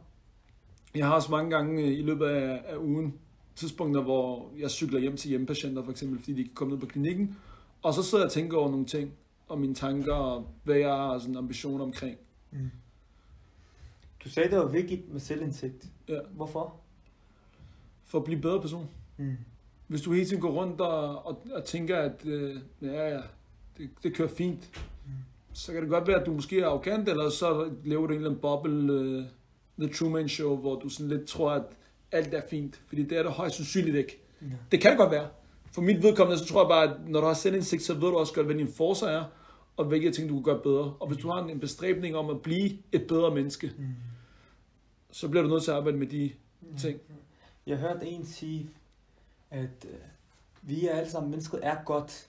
S1: Jeg har også mange gange øh, i løbet af, af ugen tidspunkter, hvor jeg cykler hjem til hjemmepatienter, for eksempel, fordi de kan komme ned på klinikken. Og så sidder jeg og tænker over nogle ting, og mine tanker, og hvad jeg har sådan ambitioner omkring.
S2: Mm. Du sagde, det var vigtigt med selvindsigt.
S1: Ja.
S2: Hvorfor?
S1: For at blive bedre person.
S2: Mm.
S1: Hvis du hele tiden går rundt og, og, og tænker, at øh, ja, ja, det, det kører fint,
S2: Mm.
S1: så kan det godt være, at du måske er arrogant, eller så lever du en eller anden boble, øh, The Truman Show, hvor du sådan lidt tror, at alt er fint. Fordi det er det højst sandsynligt ikke.
S2: Ja.
S1: Det kan det godt være. For mit vedkommende, så tror jeg bare, at når du har selvindsigt, så ved du også godt, hvad dine forser er, og hvilke ting, du kan gøre bedre. Og hvis du har en bestræbning om at blive et bedre menneske,
S2: Mm.
S1: Så bliver du nødt til at arbejde med de ting.
S2: Jeg hørte en sige, at øh, vi er alle sammen, mennesket er godt.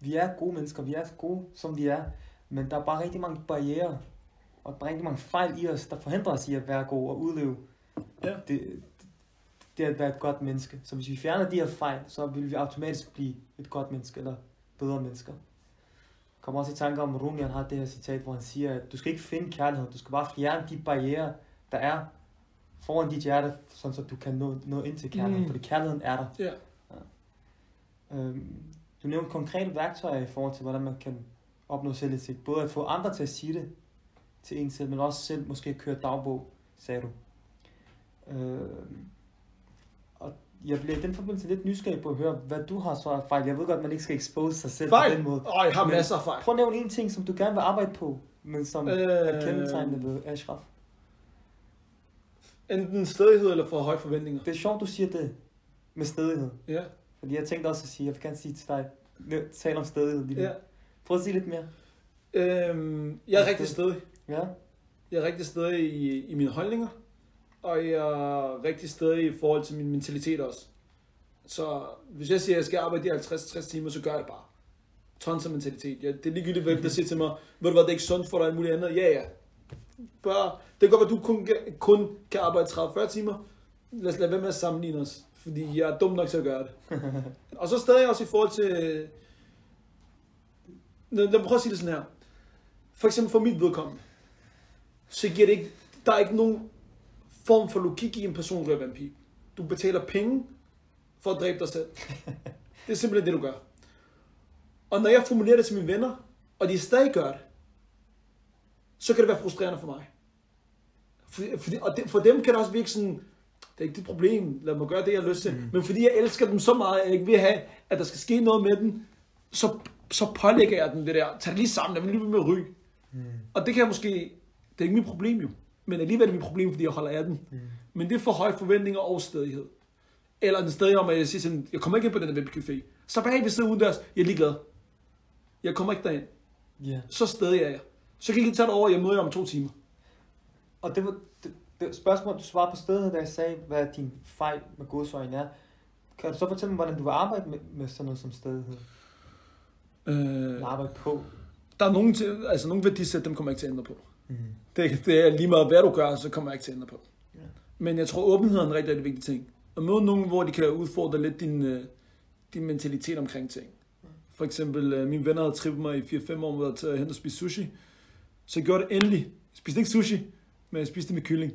S2: Vi er gode mennesker, vi er gode, som vi er. Men der er bare rigtig mange barriere, og der er rigtig mange fejl i os, der forhindrer os i at være gode og udleve
S1: Ja.
S2: det, det at være et godt menneske. Så hvis vi fjerner de her fejl, så vil vi automatisk blive et godt menneske, eller bedre mennesker. Jeg kommer også i tanke om, at Rumi han har det her citat, hvor han siger, at du skal ikke finde kærlighed, du skal bare fjerne de barriere, der er foran dit hjerte, sådan så du kan nå, nå ind til kærligheden,
S1: Mm.
S2: fordi kærligheden er der.
S1: Ja.
S2: Øhm, du nævnte konkrete værktøjer i forhold til, hvordan man kan opnå selvindsigt. Både at få andre til at sige det til en selv, men også selv måske køre dagbog, sagde du. Øhm, og jeg bliver i den forbindelse lidt nysgerrig på at høre, hvad du har så af fejl. Jeg ved godt, at man ikke skal expose sig selv på
S1: Fejl?
S2: den måde.
S1: Åh, jeg har
S2: Men-
S1: masser af fejl.
S2: Prøv at nævne en ting, som du gerne vil arbejde på, men som øh... er kendetegnende ved Ashraf.
S1: Enten stedighed eller for høje forventninger.
S2: Det er sjovt, du siger det med stedighed.
S1: Ja,
S2: Fordi jeg tænkte også at sige, jeg vil gerne sige til dig, tale om stedighed lige nu.
S1: ja.
S2: Prøv at sige lidt mere.
S1: Øhm, jeg er rigtig stedig.
S2: Ja.
S1: Jeg er rigtig stedig i, i mine holdninger, og jeg er rigtig stedig i forhold til min mentalitet også. Så hvis jeg siger, at jeg skal arbejde de 50-60 timer, så gør jeg bare. Tons af mentalitet. Ja, det er ligegyldigt, hvem der siger til mig, ved du hvad, det er ikke sundt for dig, alt muligt andet. Ja, ja. Bare, det kan godt være, du kun, kun kan arbejde 30-40 timer. Lad os lade være med at sammenligne os, fordi jeg er dum nok til at gøre det. og så stadig også i forhold til... Lad, lad mig prøve at sige det sådan her. For eksempel for mit vedkommende så giver det ikke, der er ikke nogen form for logik i en person røver en pige. Du betaler penge for at dræbe dig selv. Det er simpelthen det, du gør. Og når jeg formulerer det til mine venner, og de stadig gør det, så kan det være frustrerende for mig. For, for, og det, for dem kan det også virke sådan, det er ikke dit problem, lad mig gøre det, jeg har lyst til. Mm. Men fordi jeg elsker dem så meget, at jeg ikke vil have, at der skal ske noget med dem, så, så pålægger jeg dem det der. Tag det lige sammen, jeg vil lige med at ryge.
S2: Mm.
S1: Og det kan jeg måske, det er ikke mit problem jo, men alligevel er det mit problem, fordi jeg holder af den.
S2: Mm.
S1: Men det er for høje forventninger og stedighed. Eller den sted om, at jeg siger sådan, jeg kommer ikke ind på den der webcafé. Så bag ved sidder udendørs, jeg er ligeglad. Jeg kommer ikke derind.
S2: Ja.
S1: Så stedig er jeg. Så lige tage det over, jeg møder jer om to timer.
S2: Og det var det, det spørgsmål, du svarede på stedet, da jeg sagde, hvad din fejl med godsøjne er. Kan du så fortælle mig, hvordan du vil arbejde med, med sådan noget som stedighed?
S1: Øh,
S2: arbejde på?
S1: der er nogle, til, altså nogle værdisæt, dem kommer jeg ikke til at ændre på.
S2: Mm.
S1: Det, det er lige meget, hvad du gør, så kommer jeg ikke til at ændre på.
S2: Ja.
S1: Men jeg tror, åbenhed er en rigtig, rigtig vigtig ting. At møde nogen, hvor de kan udfordre lidt din, øh, din mentalitet omkring ting. For eksempel, øh, mine venner havde trippet mig i 4-5 år med at tage hen og spise sushi. Så gjorde det endelig. Jeg spiste ikke sushi, men jeg spiste med kylling.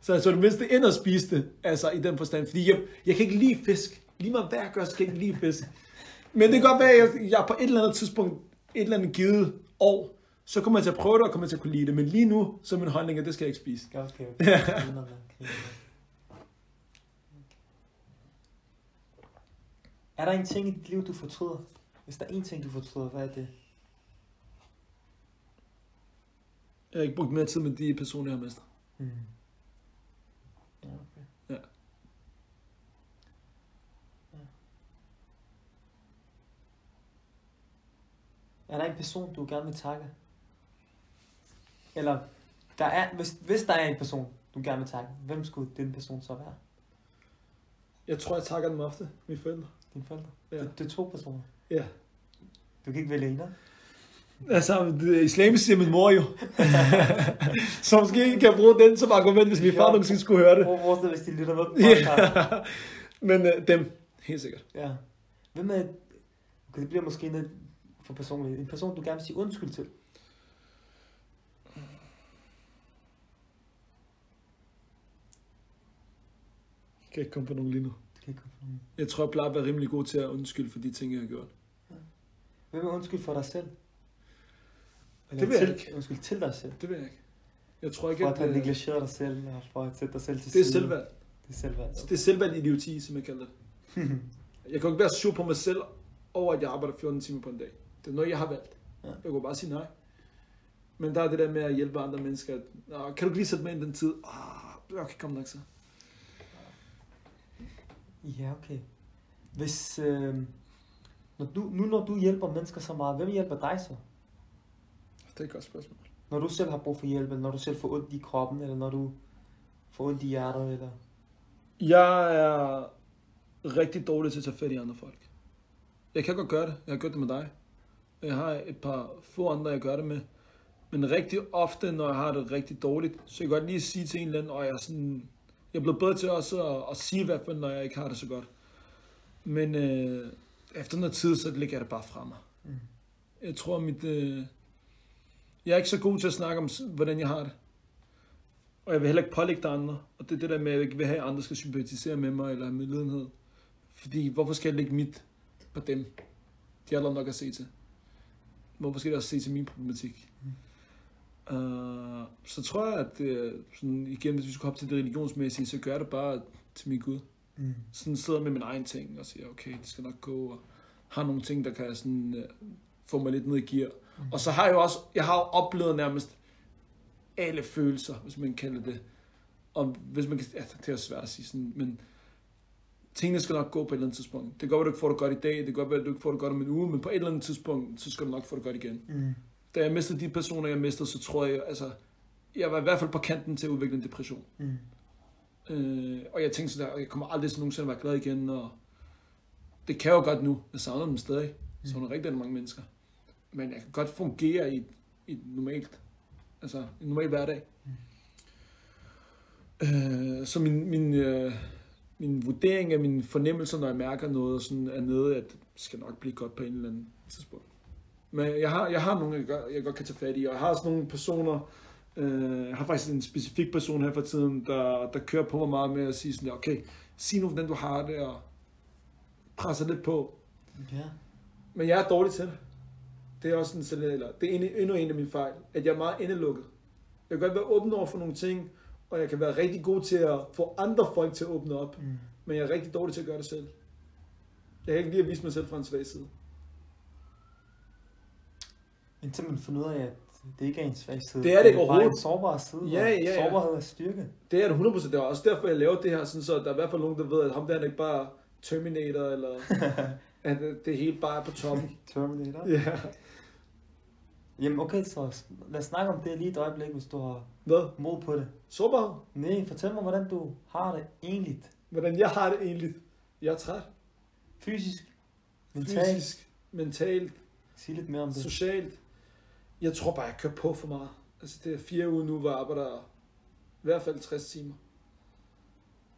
S1: Så jeg så det mindste ind og spiste altså i den forstand. Fordi jeg, jeg kan ikke lide fisk. Lige meget hvad jeg gør, så kan jeg ikke lide fisk. Men det kan godt være, at jeg, jeg på et eller andet tidspunkt, et eller andet givet år, så kommer jeg til at prøve det, og kommer til at kunne lide det. Men lige nu, så er min holdning, at det skal jeg ikke spise.
S2: Okay, okay. Er der en ting i dit liv, du fortryder? Hvis der er en ting, du fortryder, hvad er det?
S1: Jeg har ikke brugt mere tid med de personer, jeg har mistet.
S2: Mm. Ja, okay.
S1: Ja.
S2: Ja. Er der en person, du gerne vil takke? Eller, der er, hvis, hvis der er en person, du gerne vil takke, hvem skulle den person så være?
S1: Jeg tror, jeg takker dem ofte, mine forældre.
S2: Dine forældre?
S1: Ja.
S2: Det, det er to personer.
S1: Ja.
S2: Du kan ikke vælge en, af?
S1: Altså, islamisk siger min mor jo. så måske kan jeg bruge den som argument, hvis min far
S2: Ja.
S1: nogensinde skulle høre det.
S2: Prøv at forestille hvis de lytter med på.
S1: Ja. Men øh, dem, helt sikkert.
S2: Ja. Hvem er... Okay, det bliver måske lidt for personligt. En person, du gerne vil sige undskyld til.
S1: Jeg kan ikke komme på nogen lige nu.
S2: Kan ikke komme på nogen.
S1: Jeg tror, jeg plejer at være rimelig god til at undskylde for de ting, jeg har gjort.
S2: Hvem er undskyld for dig selv?
S1: Det ved jeg
S2: til,
S1: ikke.
S2: Undskyld til dig selv.
S1: Det ved jeg ikke. Jeg tror ikke,
S2: For at
S1: at
S2: have
S1: øh,
S2: negligeret dig selv, og for at sætte dig selv til
S1: det er
S2: side.
S1: selvvalg.
S2: Det er selvvalg.
S1: Det er selvvalg idioti, som jeg kalder det. Jeg kan jo ikke være sur på mig selv over, at jeg arbejder 14 timer på en dag. Det er noget, jeg har valgt.
S2: Ja.
S1: Jeg kunne bare sige nej. Men der er det der med at hjælpe andre mennesker. at, kan du ikke lige sætte mig ind den tid? Ah, okay, kom nok så.
S2: Ja, okay. Hvis, øh, når du, nu når du hjælper mennesker så meget, hvem hjælper dig så?
S1: Det er et godt spørgsmål.
S2: Når du selv har brug for hjælp, eller når du selv får ondt i kroppen, eller når du få ondt i hjertet, eller...
S1: Jeg er rigtig dårlig til at tage fat i andre folk. Jeg kan godt gøre det. Jeg har gjort det med dig. Jeg har et par få andre, jeg gør det med. Men rigtig ofte, når jeg har det rigtig dårligt, så jeg kan godt lige sige til en eller anden, og jeg er sådan... Jeg er blevet bedre til også at, at sige i hvert fald, når jeg ikke har det så godt. Men øh, efter noget tid, så lægger jeg det bare fra mig.
S2: Mm.
S1: Jeg tror, mit... Øh, jeg er ikke så god til at snakke om, hvordan jeg har det. Og jeg vil heller ikke pålægge dig andre. Og det er det der med, at jeg ikke vil have, at andre skal sympatisere med mig eller have medlidenhed. Fordi, hvorfor skal jeg lægge mit på dem? De har nok at se til. Hvorfor skal jeg også se til min problematik? Mm. Uh, så tror jeg, at det, sådan, igen, hvis vi skulle hoppe til det religionsmæssige, så gør det bare til min Gud.
S2: Mm.
S1: Sådan sidder med min egen ting og siger, okay, det skal nok gå. Og har nogle ting, der kan sådan, uh, få mig lidt ned i gear. Mm. Og så har jeg jo også, jeg har jo oplevet nærmest alle følelser, hvis man kalder det. Og hvis man kan, ja, det er svært at sige sådan, men tingene skal nok gå på et eller andet tidspunkt. Det kan godt være, du ikke får det godt i dag, det kan godt være, du ikke får det godt om en uge, men på et eller andet tidspunkt, så skal du nok få det godt igen.
S2: Mm.
S1: Da jeg mistede de personer, jeg mistede, så tror jeg, altså, jeg var i hvert fald på kanten til at udvikle en depression.
S2: Mm.
S1: Øh, og jeg tænkte sådan der, jeg kommer aldrig sådan nogensinde at være glad igen, og det kan jeg jo godt nu. Jeg savner dem stadig. Jeg savner rigtig mange mennesker. Men jeg kan godt fungere i, et- i et normalt, altså en normal hverdag. Øh, så min, min, øh, min vurdering af mine fornemmelser, når jeg mærker noget, sådan er nede, at det skal nok blive godt på en eller anden tidspunkt. Men jeg har, jeg har nogle, jeg, godt- jeg godt kan tage fat i, og jeg har også nogle personer, øh, jeg har faktisk en specifik person her for tiden, der, der kører på mig meget med at sige sådan okay, sig nu, hvordan du har det, og presser lidt på.
S2: Ja.
S1: Men jeg er dårlig til det. Det er også sådan, sådan eller det er endnu, endnu en af mine fejl, at jeg er meget indelukket. Jeg kan godt være åben over for nogle ting, og jeg kan være rigtig god til at få andre folk til at åbne op,
S2: Mm.
S1: men jeg er rigtig dårlig til at gøre det selv. Jeg kan ikke lide at vise mig selv fra en svag side.
S2: Indtil man finder ud af, at det ikke er en svag side.
S1: Det er det ikke
S2: bare en
S1: overhovedet.
S2: sårbar side.
S1: Ja, ja, ja.
S2: Sårbarhed er styrke.
S1: Det er det 100%. Det er også derfor, jeg laver det her, sådan så der er i hvert fald nogen, der ved, at ham der er ikke bare Terminator, eller at det hele bare er på toppen.
S2: Terminator.
S1: Ja.
S2: Jamen okay, så lad os snakke om det lige et øjeblik, hvis du har
S1: Hvad?
S2: mod på det.
S1: Sårbarhed?
S2: Nej, fortæl mig, hvordan du har det egentlig.
S1: Hvordan jeg har det egentlig? Jeg er træt.
S2: Fysisk, mentalt.
S1: Fysisk, mentalt,
S2: Sig lidt mere om det.
S1: socialt. Jeg tror bare, jeg kører på for meget. Altså, det er fire uger nu, hvor jeg arbejder i hvert fald 60 timer.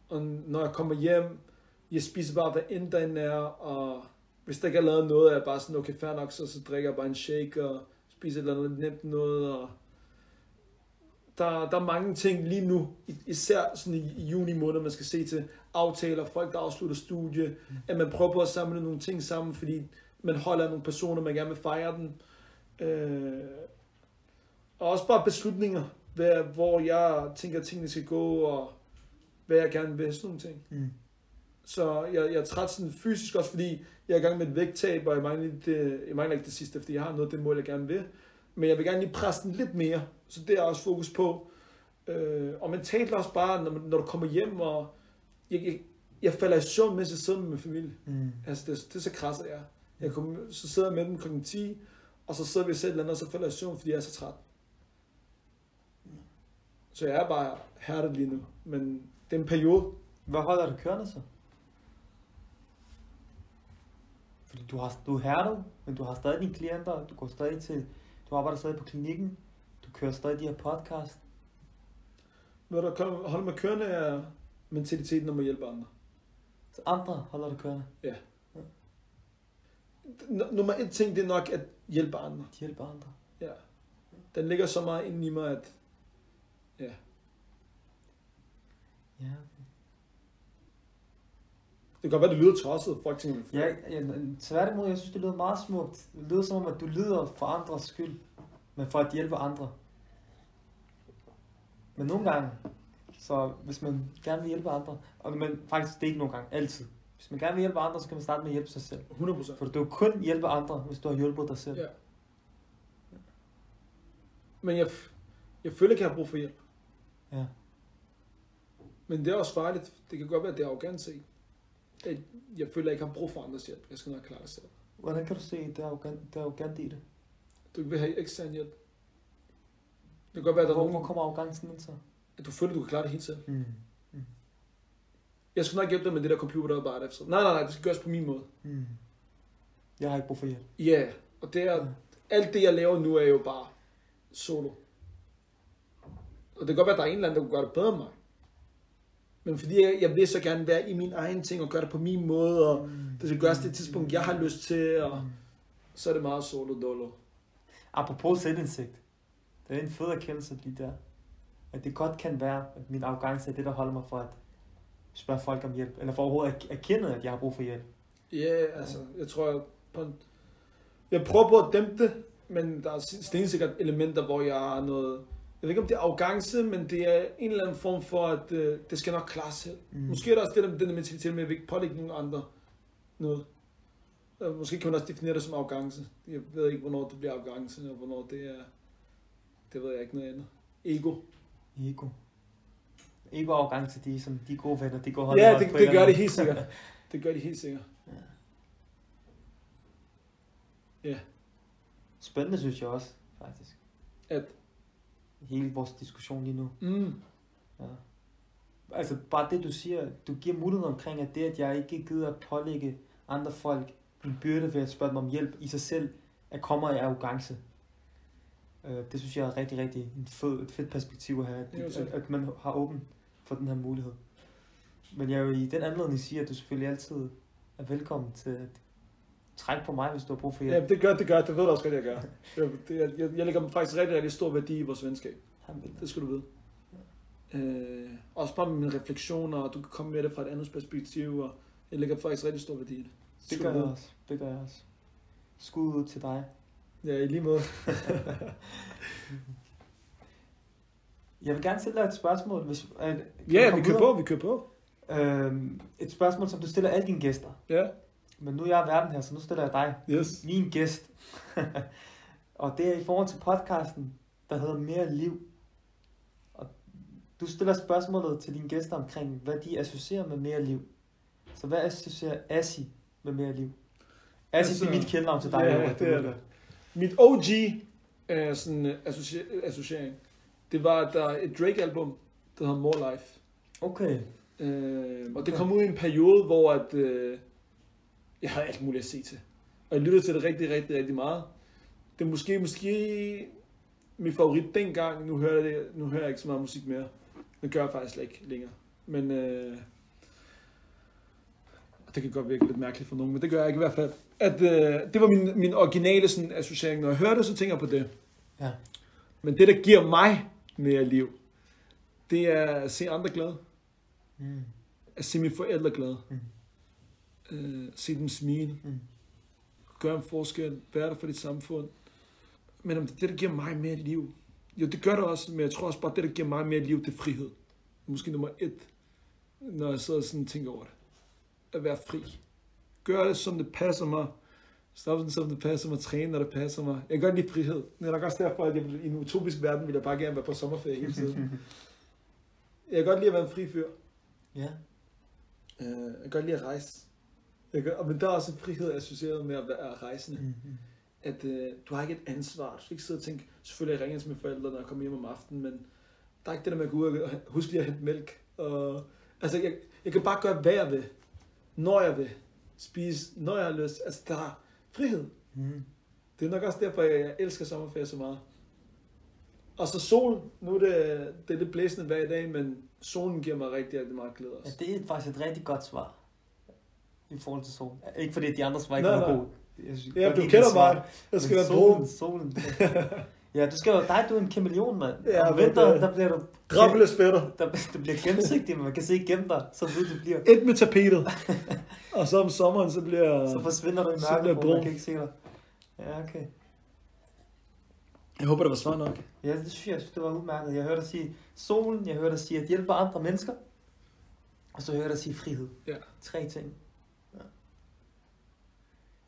S1: Og når jeg kommer hjem, jeg spiser bare, hvad end derinde er, og hvis der ikke er lavet noget, er jeg bare sådan, okay, fair nok, så, så drikker jeg bare en shake, og spiser et eller andet nemt noget, og der, der er mange ting lige nu, især sådan i, i juni måned, man skal se til aftaler, folk der afslutter studie, at man prøver på at samle nogle ting sammen, fordi man holder nogle personer, man gerne vil fejre den. Øh, og også bare beslutninger, hvad, hvor jeg tænker, at tingene skal gå, og hvad jeg gerne vil, sådan nogle ting.
S2: Mm.
S1: Så jeg, jeg er træt sådan fysisk også, fordi jeg er i gang med et vægttab, og jeg mangler, det, jeg mangler ikke det sidste, fordi jeg har noget af det mål, jeg gerne vil. Men jeg vil gerne lige presse den lidt mere, så det er også fokus på. Øh, og mentalt også bare, når, når du kommer hjem, og jeg, jeg, jeg falder i søvn, mens jeg sidder med min familie.
S2: Mm.
S1: Altså, det, det er så krasset, jeg er. Jeg kommer, så sidder jeg med dem kl. 10, og så sidder vi og ser et eller andet, og så falder jeg i søvn, fordi jeg er så træt. Så jeg er bare hærdet lige nu. Men det er en periode.
S2: Hvad holder du kørende så? Fordi du, har, du er hærdet, men du har stadig dine klienter, du går stadig til, du arbejder stadig på klinikken, du kører stadig de her podcast.
S1: Der kommer- holder mig kørende er mentaliteten om at hjælpe andre.
S2: Så andre holder du kørende,
S1: N- nummer et ting, det er nok at hjælpe andre.
S2: de hjælper andre.
S1: Ja. Den ligger så meget inde i mig, at ja.
S2: Ja,
S1: Det kan godt være, det lyder tosset, folk tænker,
S2: ja, ja tværtimod, jeg synes, det lyder meget smukt. Det lyder som om, at du lider for andres skyld, men for at hjælpe andre. Men nogle gange, så hvis man gerne vil hjælpe andre, og men faktisk det er ikke nogle gange, altid. Hvis man gerne vil hjælpe andre, så kan man starte med at hjælpe sig selv.
S1: 100 procent.
S2: For du kan kun hjælpe andre, hvis du har hjulpet dig selv.
S1: Ja. Men jeg, jeg føler ikke, jeg har brug for hjælp.
S2: Ja.
S1: Men det er også farligt. Det kan godt være, at det er arrogant set. At jeg føler, at jeg ikke har brug for andres hjælp. Jeg skal nok klare det selv.
S2: Hvordan kan du se, det er arrogant, det er arrogant i det?
S1: Du vil have ekstern hjælp. Det kan godt være, at der er
S2: Hvor, hvor
S1: nogen...
S2: kommer arrogancen ind så?
S1: at du føler, at du kan klare det helt selv.
S2: Mm.
S1: Jeg skal nok hjælpe dig med det der computerarbejde efter. Nej, nej, nej, det skal gøres på min måde.
S2: Mm. Jeg har ikke brug for hjælp.
S1: Ja, yeah. og det er, alt det, jeg laver nu, er jo bare solo. Og det kan godt være, at der er en eller anden, der kunne gøre det bedre end mig. Men fordi jeg, jeg vil så gerne være i min egen ting og gøre det på min måde, og det skal gøres det tidspunkt, jeg har lyst til, og så er det meget solo dolo.
S2: Apropos selvindsigt. Det er en fed erkendelse lige der. At det godt kan være, at min arrogance er det, der holder mig for at spørge folk om hjælp. Eller for overhovedet erkende, at jeg har brug for hjælp.
S1: Ja, yeah, altså, jeg tror, jeg, på en, jeg prøver på at dæmpe det, men der er stensikkert elementer, hvor jeg har noget, jeg ved ikke om det er arrogance, men det er en eller anden form for, at øh, det skal nok klare selv.
S2: Mm.
S1: Måske er der også det der, den der mentalitet med, at vil ikke pålægge nogen andre noget. Øh, Måske kan man også definere det som arrogance. Jeg ved ikke, hvornår det bliver arrogance, og hvornår det er, det ved jeg ikke noget andet. Ego.
S2: Ego. Ego og arrogance, de er, som de er gode venner. De går hånd
S1: Ja, det, det
S2: en
S1: gør det
S2: anden-
S1: helt sikkert. Det gør de helt sikkert.
S2: Spændende synes jeg også, faktisk.
S1: At,
S2: Hele vores diskussion lige nu.
S1: mm,
S2: Ja. Altså bare det du siger, du giver mulighed omkring, at det at jeg ikke gider at pålægge andre folk en byrde ved at spørge dem om hjælp i sig selv, at kommer af arrogance. Øh, det synes jeg er rigtig, rigtig en fed, et fedt perspektiv at have, at, at, at man har åben for den her mulighed. Men jeg vil i den anledning sige, at du selvfølgelig altid er velkommen til at trække på mig, hvis du har brug for hjælp.
S1: ja, det gør det, gør det ved du også godt, jeg gør. Jeg, det, jeg, jeg, jeg lægger faktisk rigtig, rigtig stor værdi i vores venskab. Det skal du vide. Øh, også bare med mine refleksioner, og du kan komme med det fra et andet perspektiv, og jeg lægger faktisk rigtig stor værdi i det.
S2: Det gør jeg også. Det gør jeg også. Skud ud til dig.
S1: Ja, i lige måde.
S2: Jeg vil gerne stille dig et spørgsmål. Hvis, kan
S1: Ja, vi kører på, vi kører på.
S2: Øhm, et spørgsmål, som du stiller alle dine gæster.
S1: Ja,
S2: Men nu er jeg verden her, så nu stiller jeg dig.
S1: yes.
S2: Min gæst. og det er i forhold til podcasten, der hedder Mere Liv. Og du stiller spørgsmålet til dine gæster omkring, hvad de associerer med mere liv. Så hvad associerer Assi med mere liv? Assi,
S1: Altså,
S2: det er mit kældnavn til dig.
S1: ja, det er det. Mit OG øh, sådan, øh, associ- associering, det var, der er et Drake-album, der hedder More Life.
S2: Okay.
S1: Øh, og det kom ud i en periode, hvor at, øh, jeg havde alt muligt at se til. Og jeg lyttede til det rigtig, rigtig, rigtig meget. Det er måske, måske min favorit dengang. Nu hører, jeg det, nu hører jeg ikke så meget musik mere. Det gør jeg faktisk slet ikke længere. Men øh, det kan godt virke lidt mærkeligt for nogen, men det gør jeg ikke i hvert fald. At, øh, det var min, min originale sådan, associering. Når jeg hører det, så tænker jeg på det.
S2: Ja.
S1: Men det, der giver mig mere liv, det er at se andre glade
S2: Mm.
S1: at se mine forældre glade.
S2: Mm.
S1: Øh, se dem smile.
S2: Mm.
S1: Gøre en forskel. Være der for dit samfund. Men om det er det, der giver mig mere liv. Jo, det gør det også, men jeg tror også bare, det, der giver mig mere liv, det er frihed. Måske nummer et, når jeg sidder og sådan tænker over det. At være fri. Gør det, som det passer mig. Stop den, som det passer mig. Træne, når det passer mig. Jeg kan godt lide frihed. Det er nok også derfor, at jeg, i en utopisk verden vil jeg bare gerne være på sommerferie hele tiden. Jeg kan godt lide at være en fri fyr.
S2: Ja.
S1: Øh, jeg kan godt lide at rejse. Jeg kan, og- men der er også en frihed associeret med at være rejsende.
S2: Mm-hmm.
S1: At øh, du har ikke et ansvar. Du skal ikke sidde og tænke, selvfølgelig jeg ringer til mine forældre, når jeg kommer hjem om aftenen, men der er ikke det der med at gå ud og huske lige at hente mælk. Og, altså, jeg, jeg kan bare gøre, hvad jeg vil. Når jeg vil. Spise, når jeg har lyst. Altså, der er frihed.
S2: Mm.
S1: Det er nok også derfor, jeg elsker sommerferie så meget. Og så sol. Nu er det, det er lidt blæsende hver dag, men solen giver mig rigtig, rigtig meget glæde
S2: Ja,
S1: også.
S2: det er faktisk et rigtig godt svar. I forhold til solen. Ikke fordi de andre svar ikke var gode. Jeg synes,
S1: Ja, du kender mig. Jeg skal være
S2: solen, solen. ja, du skal jo, dig, du er en kameleon, mand.
S1: Ja,
S2: Om vinteren,
S1: det-
S2: der bliver du...
S1: Drabbeløs fætter.
S2: Der, du bliver gennemsigtig, men man kan se igennem dig, så ved du bliver.
S1: Et med tapetet. og så om sommeren, så bliver
S2: Så forsvinder du i mørket, hvor
S1: brun.
S2: man kan ikke se dig. Ja, okay.
S1: Jeg håber, det var svar nok.
S2: Ja, det synes jeg, jeg synes, det var udmærket. Jeg hørte dig sige solen, jeg hørte dig sige at hjælpe andre mennesker, og så hørte jeg dig sige frihed.
S1: Ja.
S2: Tre ting.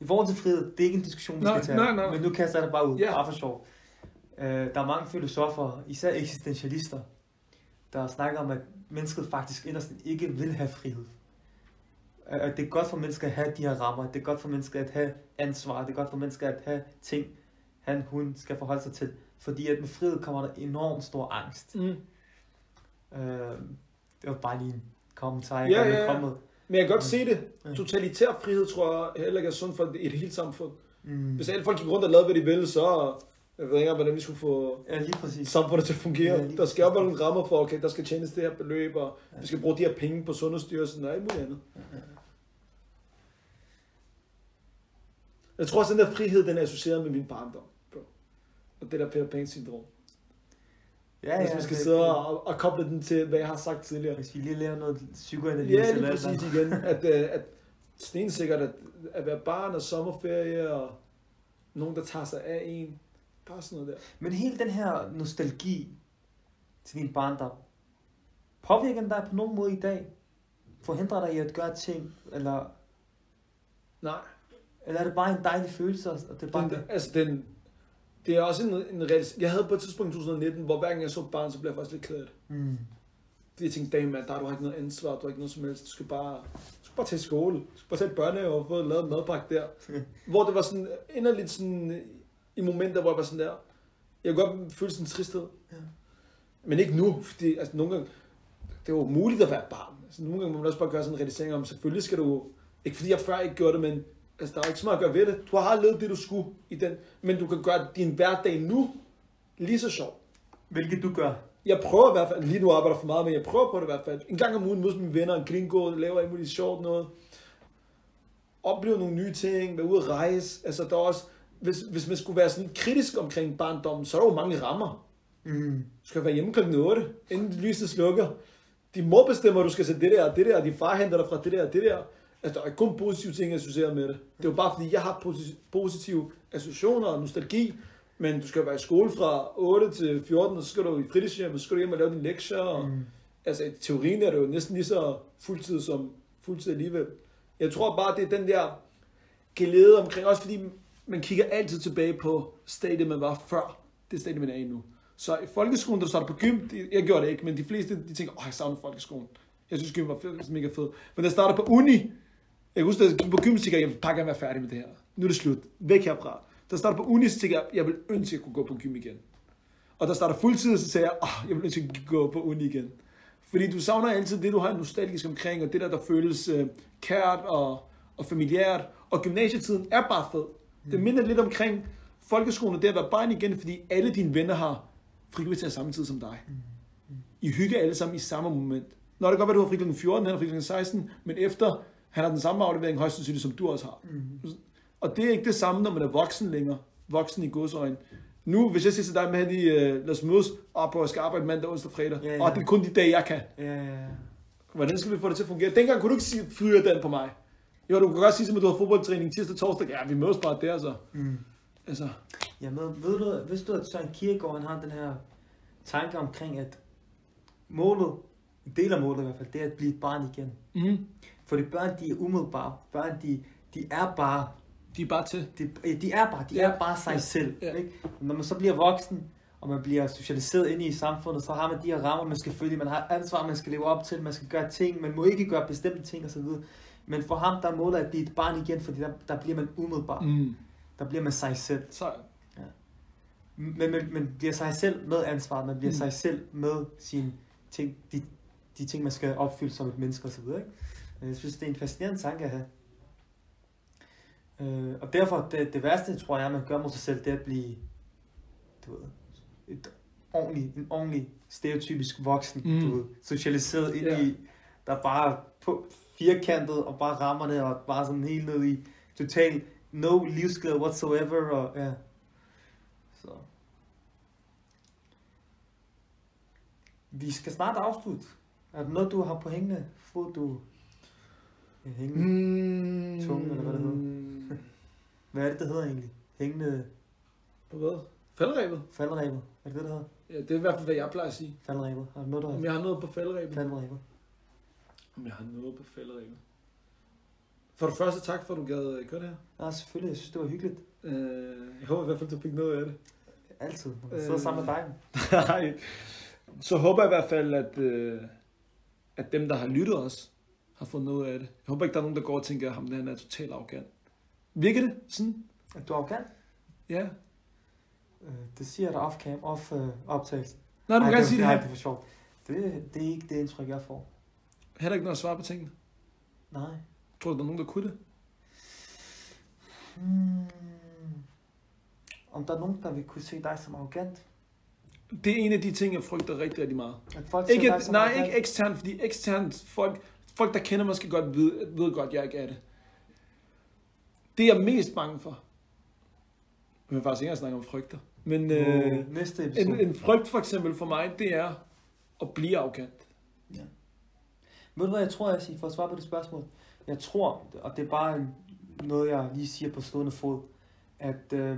S2: I forhold til frihed, det er ikke en diskussion, vi
S1: Nej,
S2: skal tage.
S1: nej, nej.
S2: Men nu kaster jeg det bare ud,
S1: Ja.
S2: bare for sjov. Uh, der er mange filosofer, især eksistentialister, der snakker om, at mennesket faktisk inderst ikke vil have frihed. Øh, At det er godt for mennesker at have de her rammer, det er godt for mennesker at have ansvar, det er godt for mennesker at have ting, han, hun skal forholde sig til. Fordi at med frihed kommer der enormt stor angst.
S1: Mm.
S2: Øh, det var bare lige en kommentar, jeg
S1: Ja, ja, ja.
S2: komme med.
S1: Men jeg kan godt se det.
S2: Ja.
S1: Totalitær frihed tror jeg heller ikke er sundt for et helt samfund.
S2: Mm.
S1: Hvis alle folk gik rundt og lavede, hvad de ville, så... Jeg ved ikke engang, hvordan vi skulle få
S2: Ja, lige præcis.
S1: samfundet til at fungere.
S2: Ja,
S1: der skal jo være nogle rammer for, okay, der skal tjenes det her beløb, og
S2: Ja.
S1: vi skal bruge de her penge på Sundhedsstyrelsen og alt muligt andet. Jeg tror også, at den der frihed, den er associeret med min barndom. Bro. Og det der Peter Pan-syndrom.
S2: Ja,
S1: Hvis
S2: ja,
S1: man skal
S2: det-
S1: sidde og, og koble den til, hvad jeg har sagt tidligere.
S2: Hvis vi lige laver noget psykoanalyse.
S1: Ja, lige
S2: eller
S1: præcis
S2: noget.
S1: igen. At, øh, at stensikkert at, at være barn og sommerferie og nogen, der tager sig af en. Bare sådan noget der.
S2: Men hele den her nostalgi til din barndom, påvirker den dig på nogen måde i dag? Forhindrer dig i at gøre ting? Eller,
S1: Nej,
S2: eller er det bare en dejlig følelse? Og det er bare
S1: den,
S2: det?
S1: altså den, det er også en, en reels. Jeg havde på et tidspunkt i 2019, hvor hver gang jeg så barn, så blev jeg faktisk lidt det.
S2: Mm.
S1: Fordi jeg tænkte, damn, der du har ikke noget ansvar, du har ikke noget som helst. Du skal bare, du skal bare til skole. Du skal bare tage børnehave og få lavet en madpakke der. hvor det var sådan inderligt sådan, i momenter, hvor jeg var sådan der, jeg kunne godt føle sådan en tristhed.
S2: Ja.
S1: Men ikke nu, fordi altså, nogle gange, det er jo muligt at være barn. Altså, nogle gange må man også bare gøre sådan en realisering om, selvfølgelig skal du, ikke fordi jeg før ikke gjorde det, men altså, der er ikke så meget at gøre ved det. Du har levet det, du skulle i den, men du kan gøre din hverdag nu lige så sjov.
S2: Hvilket du gør.
S1: Jeg prøver i hvert fald, lige nu arbejder for meget, men jeg prøver på det i hvert fald. En gang om ugen mødes mine venner, en gringo, laver alt muligt sjovt noget. Opleve nogle nye ting, være ude at rejse. Altså, der er også, hvis, hvis man skulle være sådan kritisk omkring barndommen, så er der jo mange rammer.
S2: Mm.
S1: Du skal være hjemme klokken 8, inden lyset slukker. Din mor bestemmer, at du skal se det der og det der, din far henter dig fra det der det der. Altså, der er kun positive ting associeret med det. Det er jo bare fordi, jeg har posi- positive associationer og nostalgi, men du skal være i skole fra 8 til 14, og så skal du i fritidshjem, og så skal du hjem og lave dine lektier. Og,
S2: Mm.
S1: Altså, i teorien er det jo næsten lige så fuldtid som fuldtid alligevel. Jeg tror bare, det er den der glæde omkring, også fordi man kigger altid tilbage på stadiet, man var før det stadie, man er i nu. Så i folkeskolen, da du startede på gym, jeg gjorde det ikke, men de fleste, de tænker, åh, jeg savner folkeskolen. Jeg synes, gym var fed, mega fed. Men da jeg startede på uni, jeg kan huske, da jeg gik på gym, så tænkte jeg, jeg vil bare gerne være færdig med det her. Nu er det slut. Væk herfra. Da jeg startede på uni, så jeg, jeg vil ønske, at jeg kunne gå på gym igen. Og da jeg startede fuldtid, så sagde jeg, åh, jeg vil ønske, at jeg kunne gå på uni igen. Fordi du savner altid det, du har nostalgisk omkring, og det der, der føles øh, kært og, og familiært. Og gymnasietiden er bare fed. Det minder lidt omkring folkeskolen, og det at være barn igen, fordi alle dine venner har frikvarter samme tid som dig. I hygger alle sammen i samme moment. Når det kan godt være, du har fri kl. 14, han har fri kl. 16, men efter han har den samme aflevering højst sandsynligt, som du også har.
S2: Mm.
S1: Og det er ikke det samme, når man er voksen længere. Voksen i godsøjne. Nu, hvis jeg siger til dig med, de, uh, lad os mødes op på, jeg skal arbejde mandag, onsdag, fredag.
S2: Ja, ja.
S1: Og det er kun de dage, jeg kan.
S2: Ja, ja, ja.
S1: Hvordan skal vi få det til at fungere? Dengang kunne du ikke sige, fyre den på mig. Jo, du kan godt sige, at du har fodboldtræning tirsdag, torsdag. Ja, vi mødes bare der, så.
S2: Mm.
S1: Altså,
S2: Ja, men ved du, vidste du, at Søren Kierkegaard, han har den her tanke omkring, at målet, en del af målet i hvert fald, det er at blive et barn igen.
S1: mm,
S2: Fordi børn, de er umiddelbare. Børn, de, de er bare,
S1: de er bare til.
S2: de, de er bare, de
S1: Ja.
S2: er bare sig
S1: Ja.
S2: selv.
S1: Ja.
S2: Ikke? Når man så bliver voksen, og man bliver socialiseret ind i samfundet, så har man de her rammer, man skal følge. Man har ansvar, man skal leve op til. Man skal gøre ting. Man må ikke gøre bestemte ting osv. Men for ham, der er målet at blive et barn igen, fordi der, der bliver man umiddelbar.
S1: Mm.
S2: Der bliver man sig selv.
S1: Så,
S2: Men man, man bliver sig selv med ansvar, man bliver
S1: mm.
S2: sig selv med sine ting, de, de ting, man skal opfylde som et menneske osv. Ikke? Jeg synes, det er en fascinerende tanke at have. Øh, og derfor, det, det værste, tror jeg, man gør mod sig selv, det er at blive, du ved, et ordentlig, en ordentlig stereotypisk voksen,
S1: Mm.
S2: du ved, socialiseret ind
S1: Ja.
S2: i, der bare på firkantet og bare rammer det, og bare sådan helt ned i total no livsglæde whatsoever, og ja. Så. Vi skal snart afslutte. Er der noget, du har på hængende fod, du... Hængende. Mm. Tunge, eller hvad det hedder. Hvad er det, det hedder egentlig? Hængende
S1: På hvad? Faldrebet?
S2: faldrebet. Er det det, det hedder?
S1: Ja, det er i hvert fald, hvad jeg plejer at sige.
S2: Faldrebet. Er der noget, der
S1: Om jeg har noget på faldrebet?
S2: faldrebet?
S1: Om jeg har noget på faldrebet? For det første, tak for, at du gad øh, gøre det her.
S2: Ja, selvfølgelig. Jeg synes, det var hyggeligt.
S1: Øh, jeg håber i hvert fald, du fik noget af det.
S2: Altid. Når man sidder
S1: Øh.
S2: sammen med dig.
S1: Nej. Så håber jeg i hvert fald, at, øh, at dem, der har lyttet os, har fået noget af det. Jeg håber ikke, der er nogen, der går og tænker, at ham der han er totalt arrogant. Virker det sådan?
S2: Er du arrogant?
S1: Ja.
S2: Øh, det siger jeg dig off-cam, off øh, optagelsen.
S1: Nej, du gerne
S2: det,
S1: sige det
S2: nej,
S1: her.
S2: det er for sjovt. Det, det er ikke det indtryk, jeg får.
S1: Heller ikke noget at svare på tingene.
S2: Nej.
S1: Tror du, der er nogen, der kunne det?
S2: Hmm. Om der er nogen, der vil kunne se dig som arrogant?
S1: Det er en af de ting, jeg frygter rigtig, rigtig meget.
S2: At folk
S1: Ikke,
S2: dig som
S1: nej,
S2: arrogant?
S1: ikke eksternt, fordi eksternt folk, folk, der kender mig, skal godt vide, ved godt, at jeg ikke er det. Det er jeg mest bange for. Vil faktisk ikke engang snakke om frygter. Men øh,
S2: Øh, næste episode.
S1: en, en frygt for eksempel for mig, det er at blive arrogant.
S2: Ved du hvad jeg tror, jeg siger, for at svare på det spørgsmål? Jeg tror, og det er bare noget, jeg lige siger på stående fod, at øh,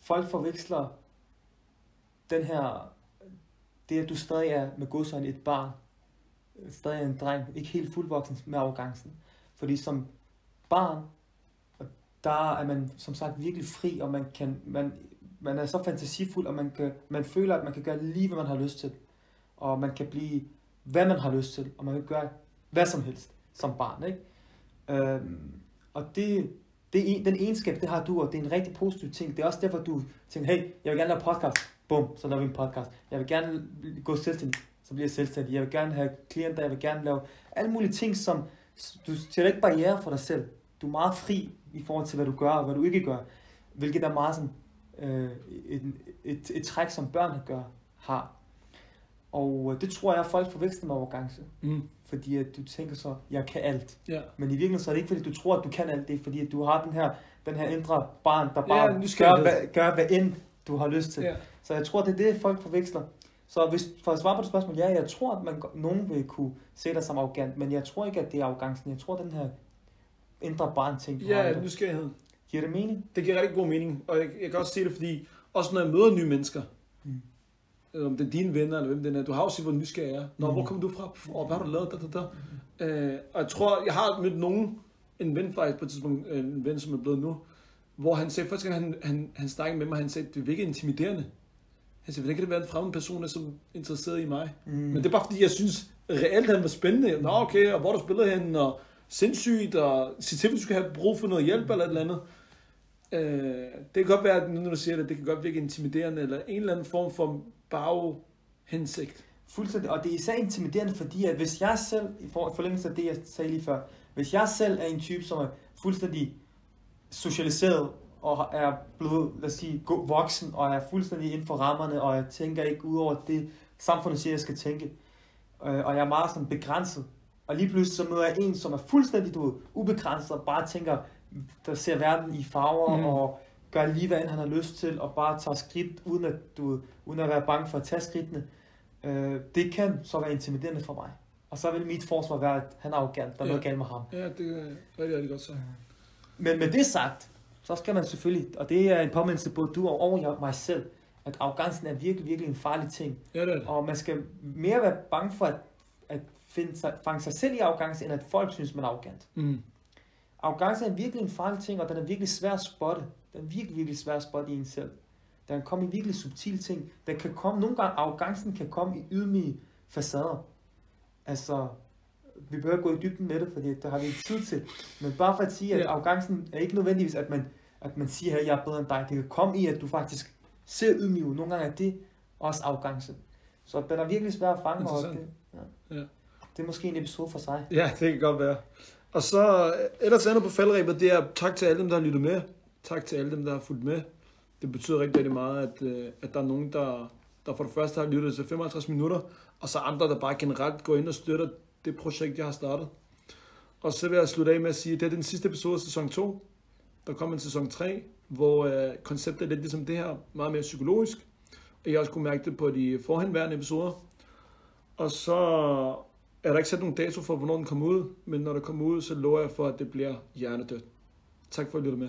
S2: folk forveksler den her, det at du stadig er med godsøjne et barn, stadig en dreng, ikke helt fuldvoksen med arrogancen. Fordi som barn, der er man som sagt virkelig fri, og man, kan, man, man er så fantasifuld, og man, kan, man føler, at man kan gøre lige, hvad man har lyst til. Og man kan blive, hvad man har lyst til, og man kan gøre hvad som helst som barn, ikke? Øhm, og det, det er den egenskab, det har du, og det er en rigtig positiv ting. Det er også derfor, du tænker, hey, jeg vil gerne lave podcast. Bum, så laver vi en podcast. Jeg vil gerne gå selvstændig, så bliver jeg selvstændig. Jeg vil gerne have klienter, jeg vil gerne lave alle mulige ting, som du sætter ikke barriere for dig selv. Du er meget fri i forhold til, hvad du gør og hvad du ikke gør. Hvilket er meget sådan, øh, et, et, et træk, som børn gør, har. Og øh, det tror jeg, at folk forveksler med arrogance.
S1: Mm.
S2: Fordi at du tænker så, jeg kan alt.
S1: Ja.
S2: Men i virkeligheden så er det ikke, fordi du tror, at du kan alt. Det er fordi, at du har den her, den her indre barn, der bare
S1: Ja,
S2: gør, hvad, gør, hvad end du har lyst til.
S1: ja.
S2: Så jeg tror, det er det, folk forveksler. Så hvis, for at svare på det spørgsmål, ja, jeg tror, at man, nogen vil kunne se dig som arrogant, men jeg tror ikke, at det er arrogancen. Jeg tror, den her indre barn ting,
S1: Ja, nysgerrighed.
S2: Giver det mening?
S1: Det giver rigtig god mening, og jeg, jeg kan også se det, fordi også når jeg møder nye mennesker,
S2: Mm.
S1: mm. om det er dine venner, eller hvem det er, du har jo set, hvor nysgerrig jeg er. Nå,
S2: Mm.
S1: hvor kommer du fra? Og hvad har du lavet? Da, da, da. Øh, og jeg tror, jeg har mødt nogen, en ven faktisk på et tidspunkt, øh, en ven, som er blevet nu, hvor han sagde, første gang han, han, han snakkede med mig, han sagde, det virker intimiderende. Sagde, hvordan kan det være en fremmed person, der er så interesseret i mig?
S2: Mm.
S1: Men det er bare fordi, jeg synes reelt, han var spændende. Nå, okay, og hvor du spillet henne, og sindssygt, og sig til, hvis du skal have brug for noget hjælp eller et eller andet. Øh, det kan godt være, at nu når du siger det, det kan godt virke intimiderende, eller en eller anden form for baghensigt.
S2: Fuldstændig, og det er især intimiderende, fordi at hvis jeg selv, i for- forlængelse af det, jeg sagde lige før, hvis jeg selv er en type, som er fuldstændig socialiseret, og er blevet, lad os sige, voksen, og er fuldstændig inden for rammerne, og jeg tænker ikke ud over det, samfundet siger, jeg skal tænke, øh, og jeg er meget sådan begrænset, og lige pludselig så møder jeg en, som er fuldstændig, du ubegrænset, og bare tænker, der ser verden i farver,
S1: Mm.
S2: og gør lige, hvad han har lyst til, og bare tager skridt, uden at, du, uden at være bange for at tage skridtene. Øh, det kan så være intimiderende for mig. Og så vil mit forsvar være, at han er arrogant, der er
S1: Ja.
S2: noget galt med ham.
S1: Ja, det er rigtig, rigtig godt sagt.
S2: Men med det sagt, så skal man selvfølgelig, og det er en påmindelse både du og, og jeg, mig selv, at arrogancen er virkelig, virkelig en farlig ting.
S1: Ja, det er det.
S2: Og man skal mere være bange for at, at finde sig, fange sig selv i arrogance, end at folk synes, man er arrogant.
S1: Mm.
S2: Arrogance er virkelig en farlig ting, og den er virkelig svær at spotte. Den er virkelig, virkelig svær at spotte i en selv. Den kan komme i virkelig subtile ting. Den kan komme, nogle gange, arrogancen kan komme i ydmyge facader. Altså, vi behøver ikke gå i dybden med det, fordi der har vi ikke tid til. Men bare for at sige, at
S1: Ja.
S2: arrogancen er ikke nødvendigvis, at man, at man siger, at jeg er bedre end dig. Det kan komme i, at du faktisk ser ydmyg. Nogle gange er det også arrogance. Så den er virkelig svær at fange. Det, ja.
S1: Ja.
S2: det er måske en episode for sig.
S1: Ja, det kan godt være. Og så øh, ellers andet på faldrebet, det er tak til alle dem, der har lyttet med. Tak til alle dem, der har fulgt med. Det betyder rigtig, rigtig meget, at, øh, at der er nogen, der, der for det første har lyttet til 55 minutter, og så andre, der bare generelt går ind og støtter det projekt, jeg har startet. Og så vil jeg slutte af med at sige, at det er den sidste episode af sæson 2. Der kommer en sæson 3, hvor øh, konceptet er lidt ligesom det her, meget mere psykologisk. Og jeg også kunne mærke det på de forhenværende episoder. Og så er der ikke sat nogen dato for, hvornår den kommer ud, men når der kommer ud, så lover jeg for, at det bliver hjernedødt. Tak for at lytte med.